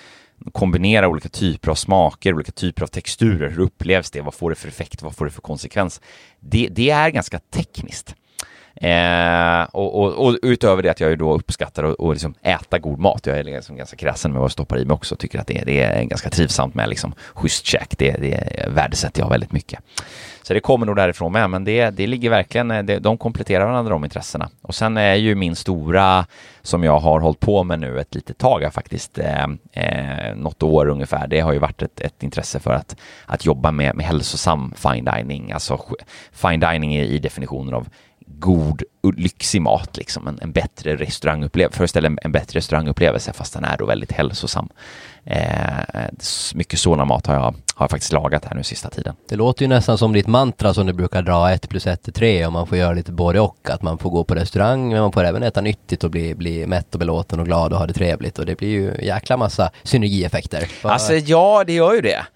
Kombinera olika typer av smaker, olika typer av texturer. Hur upplevs det? Vad får det för effekt? Vad får det för konsekvens? Det, det är ganska tekniskt. Eh, och, och, och, utöver det att jag ju då uppskattar att och liksom äta god mat. Jag är liksom ganska krassen med vad jag stoppar i mig också. Tycker att det, det är ganska trivsamt med liksom schysst käk. Det, det värdesätter jag väldigt mycket. Så det kommer nog därifrån med, men det, det ligger verkligen, eh, det, de kompletterar varandra de intressena. Och sen är ju min stora, som jag har hållit på med nu ett litet tag faktiskt, eh, eh, något år ungefär, det har ju varit ett, ett intresse för att, att jobba med, med hälsosam fine dining, alltså fine dining i, i definitionen av god, lyxig mat, liksom en, en bättre restaurangupplevelse, föreställa en, en bättre restaurangupplevelse fast den är då väldigt hälsosam. Eh, mycket sådan mat har jag, har jag faktiskt lagat här nu sista tiden. Det låter ju nästan som ditt mantra som du brukar dra, 1 plus 1 är 3 och man får göra lite både och, att man får gå på restaurang men man får även äta nyttigt och bli, bli mätt och belåten och glad och ha det trevligt och det blir ju jäkla massa synergieffekter. Alltså ja, det gör ju det.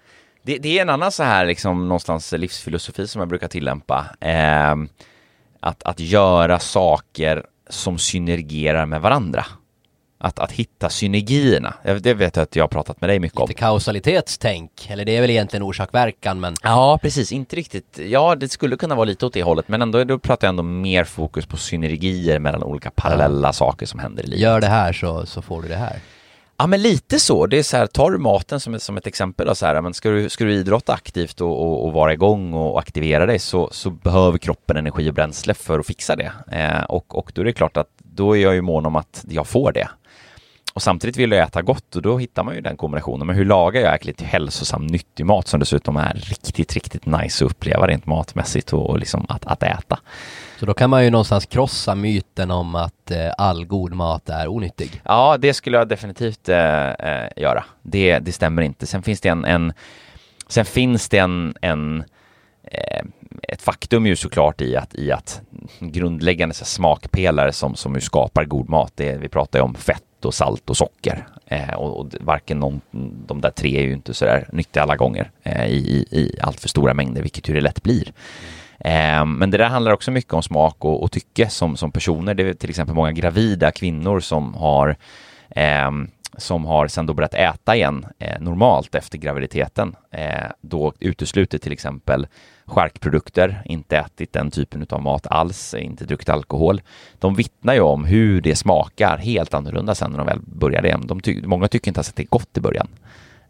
Det, det är en annan så här liksom någonstans livsfilosofi som jag brukar tillämpa. Eh, att, att göra saker som synergerar med varandra. Att, att hitta synergierna. Det vet jag att jag har pratat med dig mycket om. Lite kausalitetstänk, eller det är väl egentligen orsak-verkan men... Ja, precis. Inte riktigt. Ja, det skulle kunna vara lite åt det hållet, men ändå då pratar jag ändå mer fokus på synergier mellan olika parallella ja. saker som händer i livet. Gör det här så, så får du det här. Ja men lite så, det är så här, tar du maten som, som ett exempel då, så här, men ska du, ska du idrotta aktivt och, och, och vara igång och, och, aktivera dig så, så behöver kroppen energi och bränsle för att fixa det. Eh, och, och då är det klart att då är jag ju mån om att jag får det. Och samtidigt vill jag äta gott och då hittar man ju den kombinationen. Men hur lagar jag äckligt hälsosam, nyttig mat som dessutom är riktigt, riktigt nice att uppleva rent matmässigt och, och liksom att, att äta. Så då kan man ju någonstans krossa myten om att eh, all god mat är onyttig. Ja, det skulle jag definitivt eh, eh, göra. Det, det stämmer inte. Sen finns det en, en sen finns det en, en eh, ett faktum ju såklart i att, i att grundläggande så smakpelare som, som ju skapar god mat, det, vi pratar ju om fett och salt och socker. Eh, och, och, varken någon, de där tre är ju inte så där nyttiga alla gånger eh, i, i allt för stora mängder, vilket ju det lätt blir. Eh, men det där handlar också mycket om smak och, och tycke som, som personer. Det är till exempel många gravida kvinnor som har eh, som har sen då börjat äta igen eh, normalt efter graviditeten, eh, då utesluter till exempel charkprodukter, inte ätit den typen av mat alls, inte druckit alkohol. De vittnar ju om hur det smakar helt annorlunda sen när de väl börjar det. De ty många tycker inte ens att det är gott i början.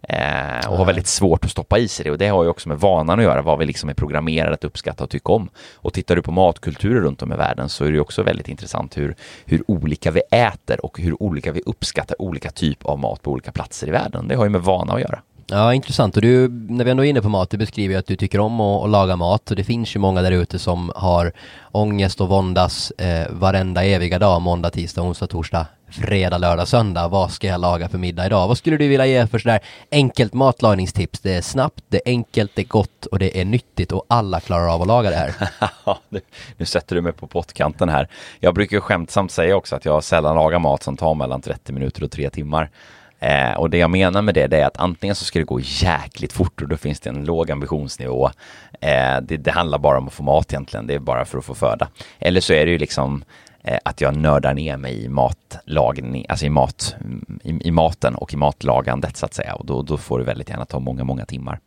Eh, och har väldigt svårt att stoppa i sig det och det har ju också med vanan att göra, vad vi liksom är programmerade att uppskatta och tycka om. Och tittar du på matkulturer runt om i världen så är det också väldigt intressant hur, hur olika vi äter och hur olika vi uppskattar olika typ av mat på olika platser i världen. Det har ju med vana att göra. Ja, intressant. Och du, när vi ändå är inne på mat, du beskriver ju att du tycker om att, att laga mat och det finns ju många där ute som har ångest och våndas eh, varenda eviga dag, måndag, tisdag, onsdag, torsdag, fredag, lördag, söndag. Vad ska jag laga för middag idag? Vad skulle du vilja ge för sådär enkelt matlagningstips? Det är snabbt, det är enkelt, det är gott och det är nyttigt och alla klarar av att laga det här. nu, nu sätter du mig på pottkanten här. Jag brukar skämtsamt säga också att jag sällan lagar mat som tar mellan 30 minuter och 3 timmar. Eh, och det jag menar med det, det, är att antingen så ska det gå jäkligt fort och då finns det en låg ambitionsnivå. Eh, det, det, handlar bara om att få mat egentligen, det är bara för att få föda. Eller så är det ju liksom eh, att jag nördar ner mig i matlagning, alltså i, mat, i, i, maten och i matlagandet så att säga. Och då, då får det väldigt gärna ta många, många timmar.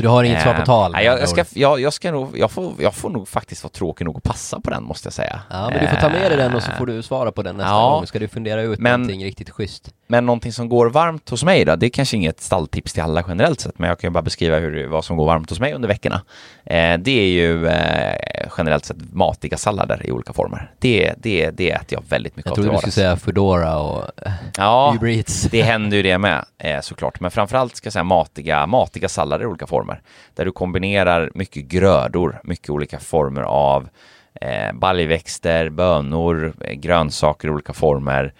Så du har inget svar på tal? Nej, jag, jag, ska, jag, jag, ska nog, jag, får, jag får nog faktiskt vara tråkig nog att passa på den måste jag säga. Ja, men du får ta med dig den och så får du svara på den nästa ja, gång. Ska du fundera ut men, någonting riktigt schysst. Men någonting som går varmt hos mig då, det är kanske inget stalltips till alla generellt sett, men jag kan ju bara beskriva hur, vad som går varmt hos mig under veckorna. Eh, det är ju eh, generellt sett matiga sallader i olika former. Det, det, det äter jag väldigt mycket jag av Jag trodde du skulle säga Foodora och ja, Uber Eats. det händer ju det med eh, såklart, men framförallt ska jag säga matiga, matiga sallader i olika former där du kombinerar mycket grödor, mycket olika former av eh, baljväxter, bönor, eh, grönsaker i olika former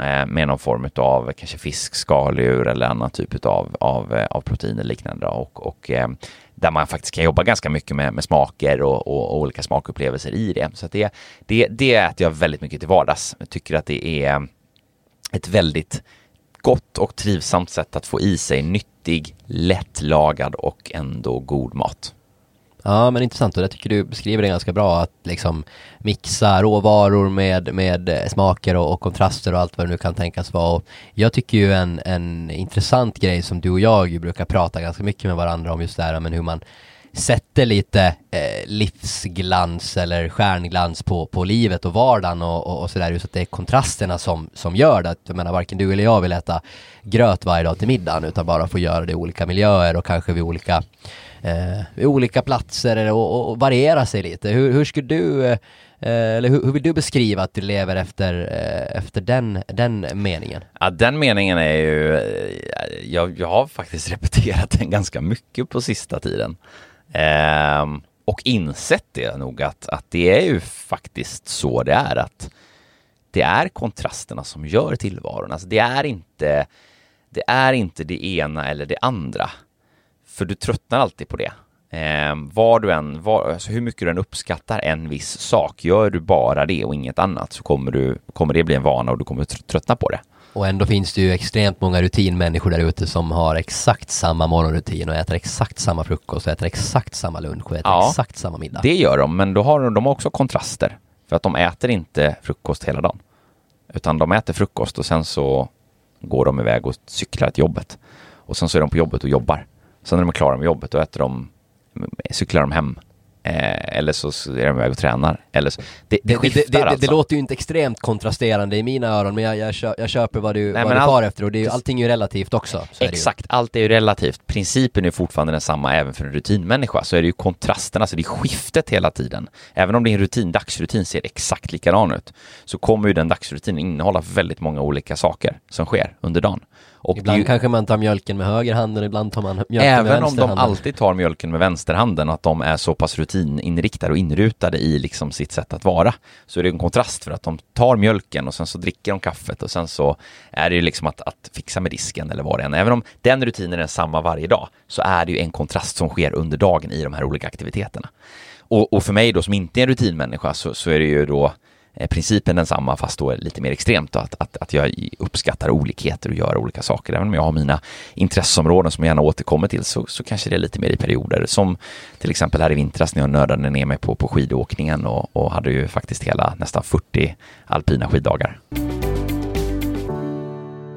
eh, med någon form av kanske fisk, skaldjur eller annan typ av, av, av proteiner liknande. Och, och eh, där man faktiskt kan jobba ganska mycket med, med smaker och, och, och, olika smakupplevelser i det. Så det, det, det äter jag väldigt mycket till vardags. Jag tycker att det är ett väldigt gott och trivsamt sätt att få i sig nytt nyttig, lättlagad och ändå god mat. Ja men intressant och jag tycker du beskriver det ganska bra att liksom mixa råvaror med, med eh, smaker och, och kontraster och allt vad det nu kan tänkas vara. Och jag tycker ju en, en intressant grej som du och jag brukar prata ganska mycket med varandra om just det här men hur man sätter lite eh, livsglans eller stjärnglans på, på livet och vardagen och, och, och sådär. Just att det är kontrasterna som, som gör det. Jag menar varken du eller jag vill äta gröt varje dag till middagen utan bara få göra det i olika miljöer och kanske vid olika, eh, vid olika platser och, och, variera sig lite. Hur, hur skulle du eh, eh, eller hur, hur, vill du beskriva att du lever efter, eh, efter den, den meningen? Ja, den meningen är ju, eh, jag, jag har faktiskt repeterat den ganska mycket på sista tiden. Eh, och insett det nog att, att det är ju faktiskt så det är att det är kontrasterna som gör tillvaron. Alltså det är inte det är inte det ena eller det andra. För du tröttnar alltid på det. Eh, var du än, var, alltså hur mycket du än uppskattar en viss sak, gör du bara det och inget annat så kommer, du, kommer det bli en vana och du kommer tröttna på det. Och ändå finns det ju extremt många rutinmänniskor där ute som har exakt samma morgonrutin och äter exakt samma frukost och äter exakt samma lunch och äter ja, exakt samma middag. Det gör de, men då har de också kontraster. För att de äter inte frukost hela dagen. Utan de äter frukost och sen så går de iväg och cyklar till jobbet. Och sen så är de på jobbet och jobbar. Sen när de är klara med jobbet, då äter de, cyklar de hem Eh, eller så är de iväg och tränar. Eller så. Det, det, skiftar det, det, alltså. det, låter ju inte extremt kontrasterande i mina öron, men jag, jag, köper, jag köper vad du, Nej, vad du all, far efter och det är, allting är ju relativt också. exakt, är allt är ju relativt. Principen är fortfarande densamma även för en rutinmänniska, så är det ju kontrasterna, alltså det är skiftet hela tiden. Även om det en rutin, dagsrutin ser exakt likadan ut, så kommer ju den dagsrutinen innehålla väldigt många olika saker som sker under dagen. Och ibland ju, kanske man tar mjölken med höger hand och ibland tar man mjölken även med vänster Även om de alltid tar mjölken med vänsterhanden och att de är så pass rutininriktade och inrutade i liksom sitt sätt att vara så är det en kontrast för att de tar mjölken och sen så dricker de kaffet och sen så är det ju liksom att, att fixa med disken eller vad det än Även om den rutinen är samma varje dag så är det ju en kontrast som sker under dagen i de här olika aktiviteterna. Och, och för mig då som inte är en rutinmänniska så, så är det ju då Eh, principen densamma fast då lite mer extremt då, att, att, att jag uppskattar olikheter och gör olika saker. Även om jag har mina intresseområden som jag gärna återkommer till så, så kanske det är lite mer i perioder. Som till exempel här i vintras när jag nördade ner mig på, på skidåkningen och, och hade ju faktiskt hela nästan 40 alpina skiddagar.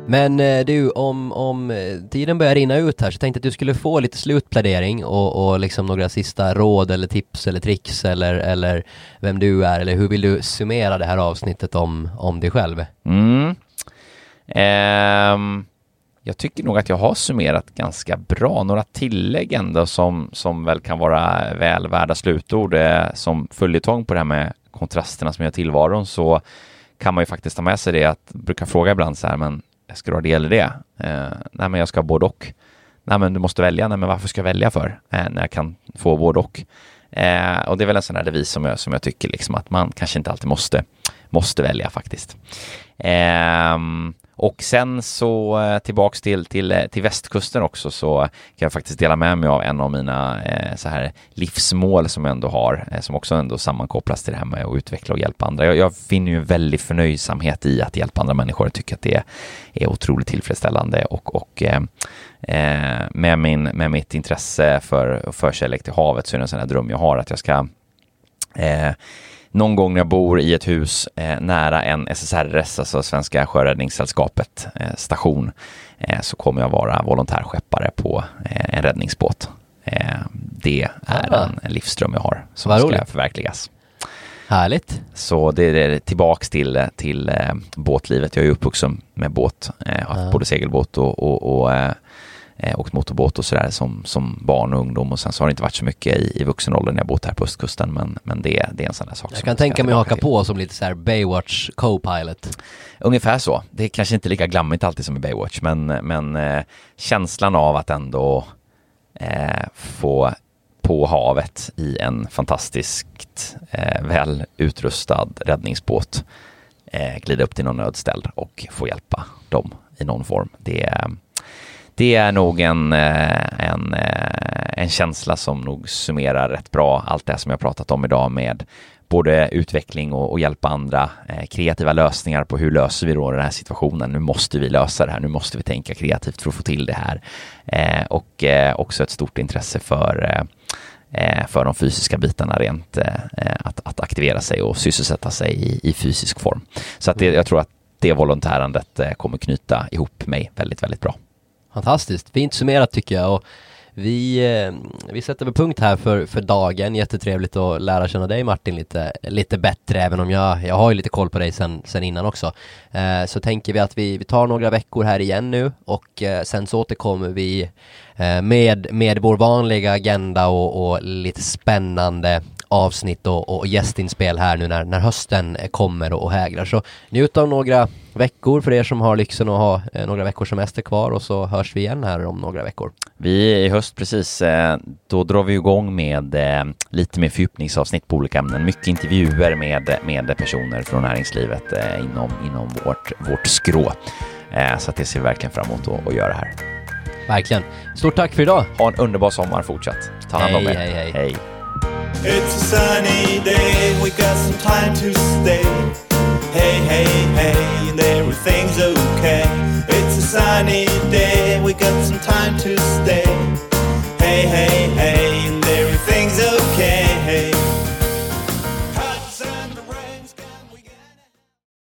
Men eh, du, om, om eh, tiden börjar rinna ut här så tänkte jag att du skulle få lite slutplädering och, och liksom några sista råd eller tips eller tricks eller, eller vem du är eller hur vill du summera det här avsnittet om, om dig själv? Mm. Um, jag tycker nog att jag har summerat ganska bra. Några tillägg ändå som, som väl kan vara väl värda slutord eh, som följetong på det här med kontrasterna som gör tillvaron så kan man ju faktiskt ta med sig det att brukar fråga ibland så här men ska du ha det eller det? Eh, nej, men jag ska ha både och. Nej, men du måste välja. Nej, men varför ska jag välja för? Eh, när jag kan få både och. Eh, och det är väl en sån här devis som jag, som jag tycker liksom att man kanske inte alltid måste, måste välja faktiskt. Ehm, och sen så eh, tillbaks till, till, eh, till västkusten också så kan jag faktiskt dela med mig av en av mina eh, så här livsmål som jag ändå har, eh, som också ändå sammankopplas till det här med att utveckla och hjälpa andra. Jag, jag finner ju en väldig förnöjsamhet i att hjälpa andra människor. Jag tycker att det är otroligt tillfredsställande och, och eh, eh med, min, med mitt intresse för förkärlek till havet så är det en sån här dröm jag har att jag ska eh, någon gång när jag bor i ett hus eh, nära en SSRS, alltså Svenska Sjöräddningssällskapet eh, station, eh, så kommer jag vara volontärskeppare på eh, en räddningsbåt. Eh, det är ah. en, en livsdröm jag har som Vad ska roligt. förverkligas. Härligt. Så det är tillbaks till, till eh, båtlivet. Jag är uppvuxen med båt, eh, haft ah. både segelbåt och, och, och eh, åkt motorbåt och sådär som, som barn och ungdom och sen så har det inte varit så mycket i, i vuxen ålder när jag bott här på östkusten men, men det, det är en sån där sak Jag kan tänka mig att haka på som lite såhär Baywatch co-pilot Ungefär så. Det är kanske inte lika glammigt alltid som i Baywatch men, men eh, känslan av att ändå eh, få på havet i en fantastiskt eh, väl utrustad räddningsbåt eh, glida upp till någon nödställd och få hjälpa dem i någon form. Det är det är nog en, eh, en, eh, en känsla som nog summerar rätt bra allt det som jag pratat om idag med både utveckling och, och hjälpa andra, eh, kreativa lösningar på hur löser vi då den här situationen. Nu måste vi lösa det här, nu måste vi tänka kreativt för att få till det här. Eh, och eh, också ett stort intresse för eh, för de fysiska bitarna rent att, att aktivera sig och sysselsätta sig i, i fysisk form. Så att det, jag tror att det volontärandet kommer knyta ihop mig väldigt, väldigt bra. Fantastiskt, fint summerat tycker jag. Och Vi, eh, vi sätter väl punkt här för, för dagen. Jättetrevligt att lära känna dig Martin lite, lite bättre, även om jag, jag har ju lite koll på dig sen, sen innan också. Eh, så tänker vi att vi, vi tar några veckor här igen nu och eh, sen så återkommer vi eh, med, med vår vanliga agenda och, och lite spännande avsnitt och, och gästinspel här nu när, när hösten kommer och, och hägrar. Så njut av några veckor för er som har lyxen att ha eh, några veckors semester kvar och så hörs vi igen här om några veckor. Vi är i höst precis, eh, då drar vi igång med eh, lite mer fördjupningsavsnitt på olika ämnen. Mycket intervjuer med, med personer från näringslivet eh, inom, inom vårt, vårt skrå. Eh, så det ser vi verkligen fram emot att göra här. Verkligen. Stort tack för idag. Ha en underbar sommar fortsatt. Ta hand om er. hej, hej. hej. It's a sunny day, we got some time to stay. Hey, hey, hey, and everything's okay. It's a sunny day, we got some time to stay. Hey, hey, hey.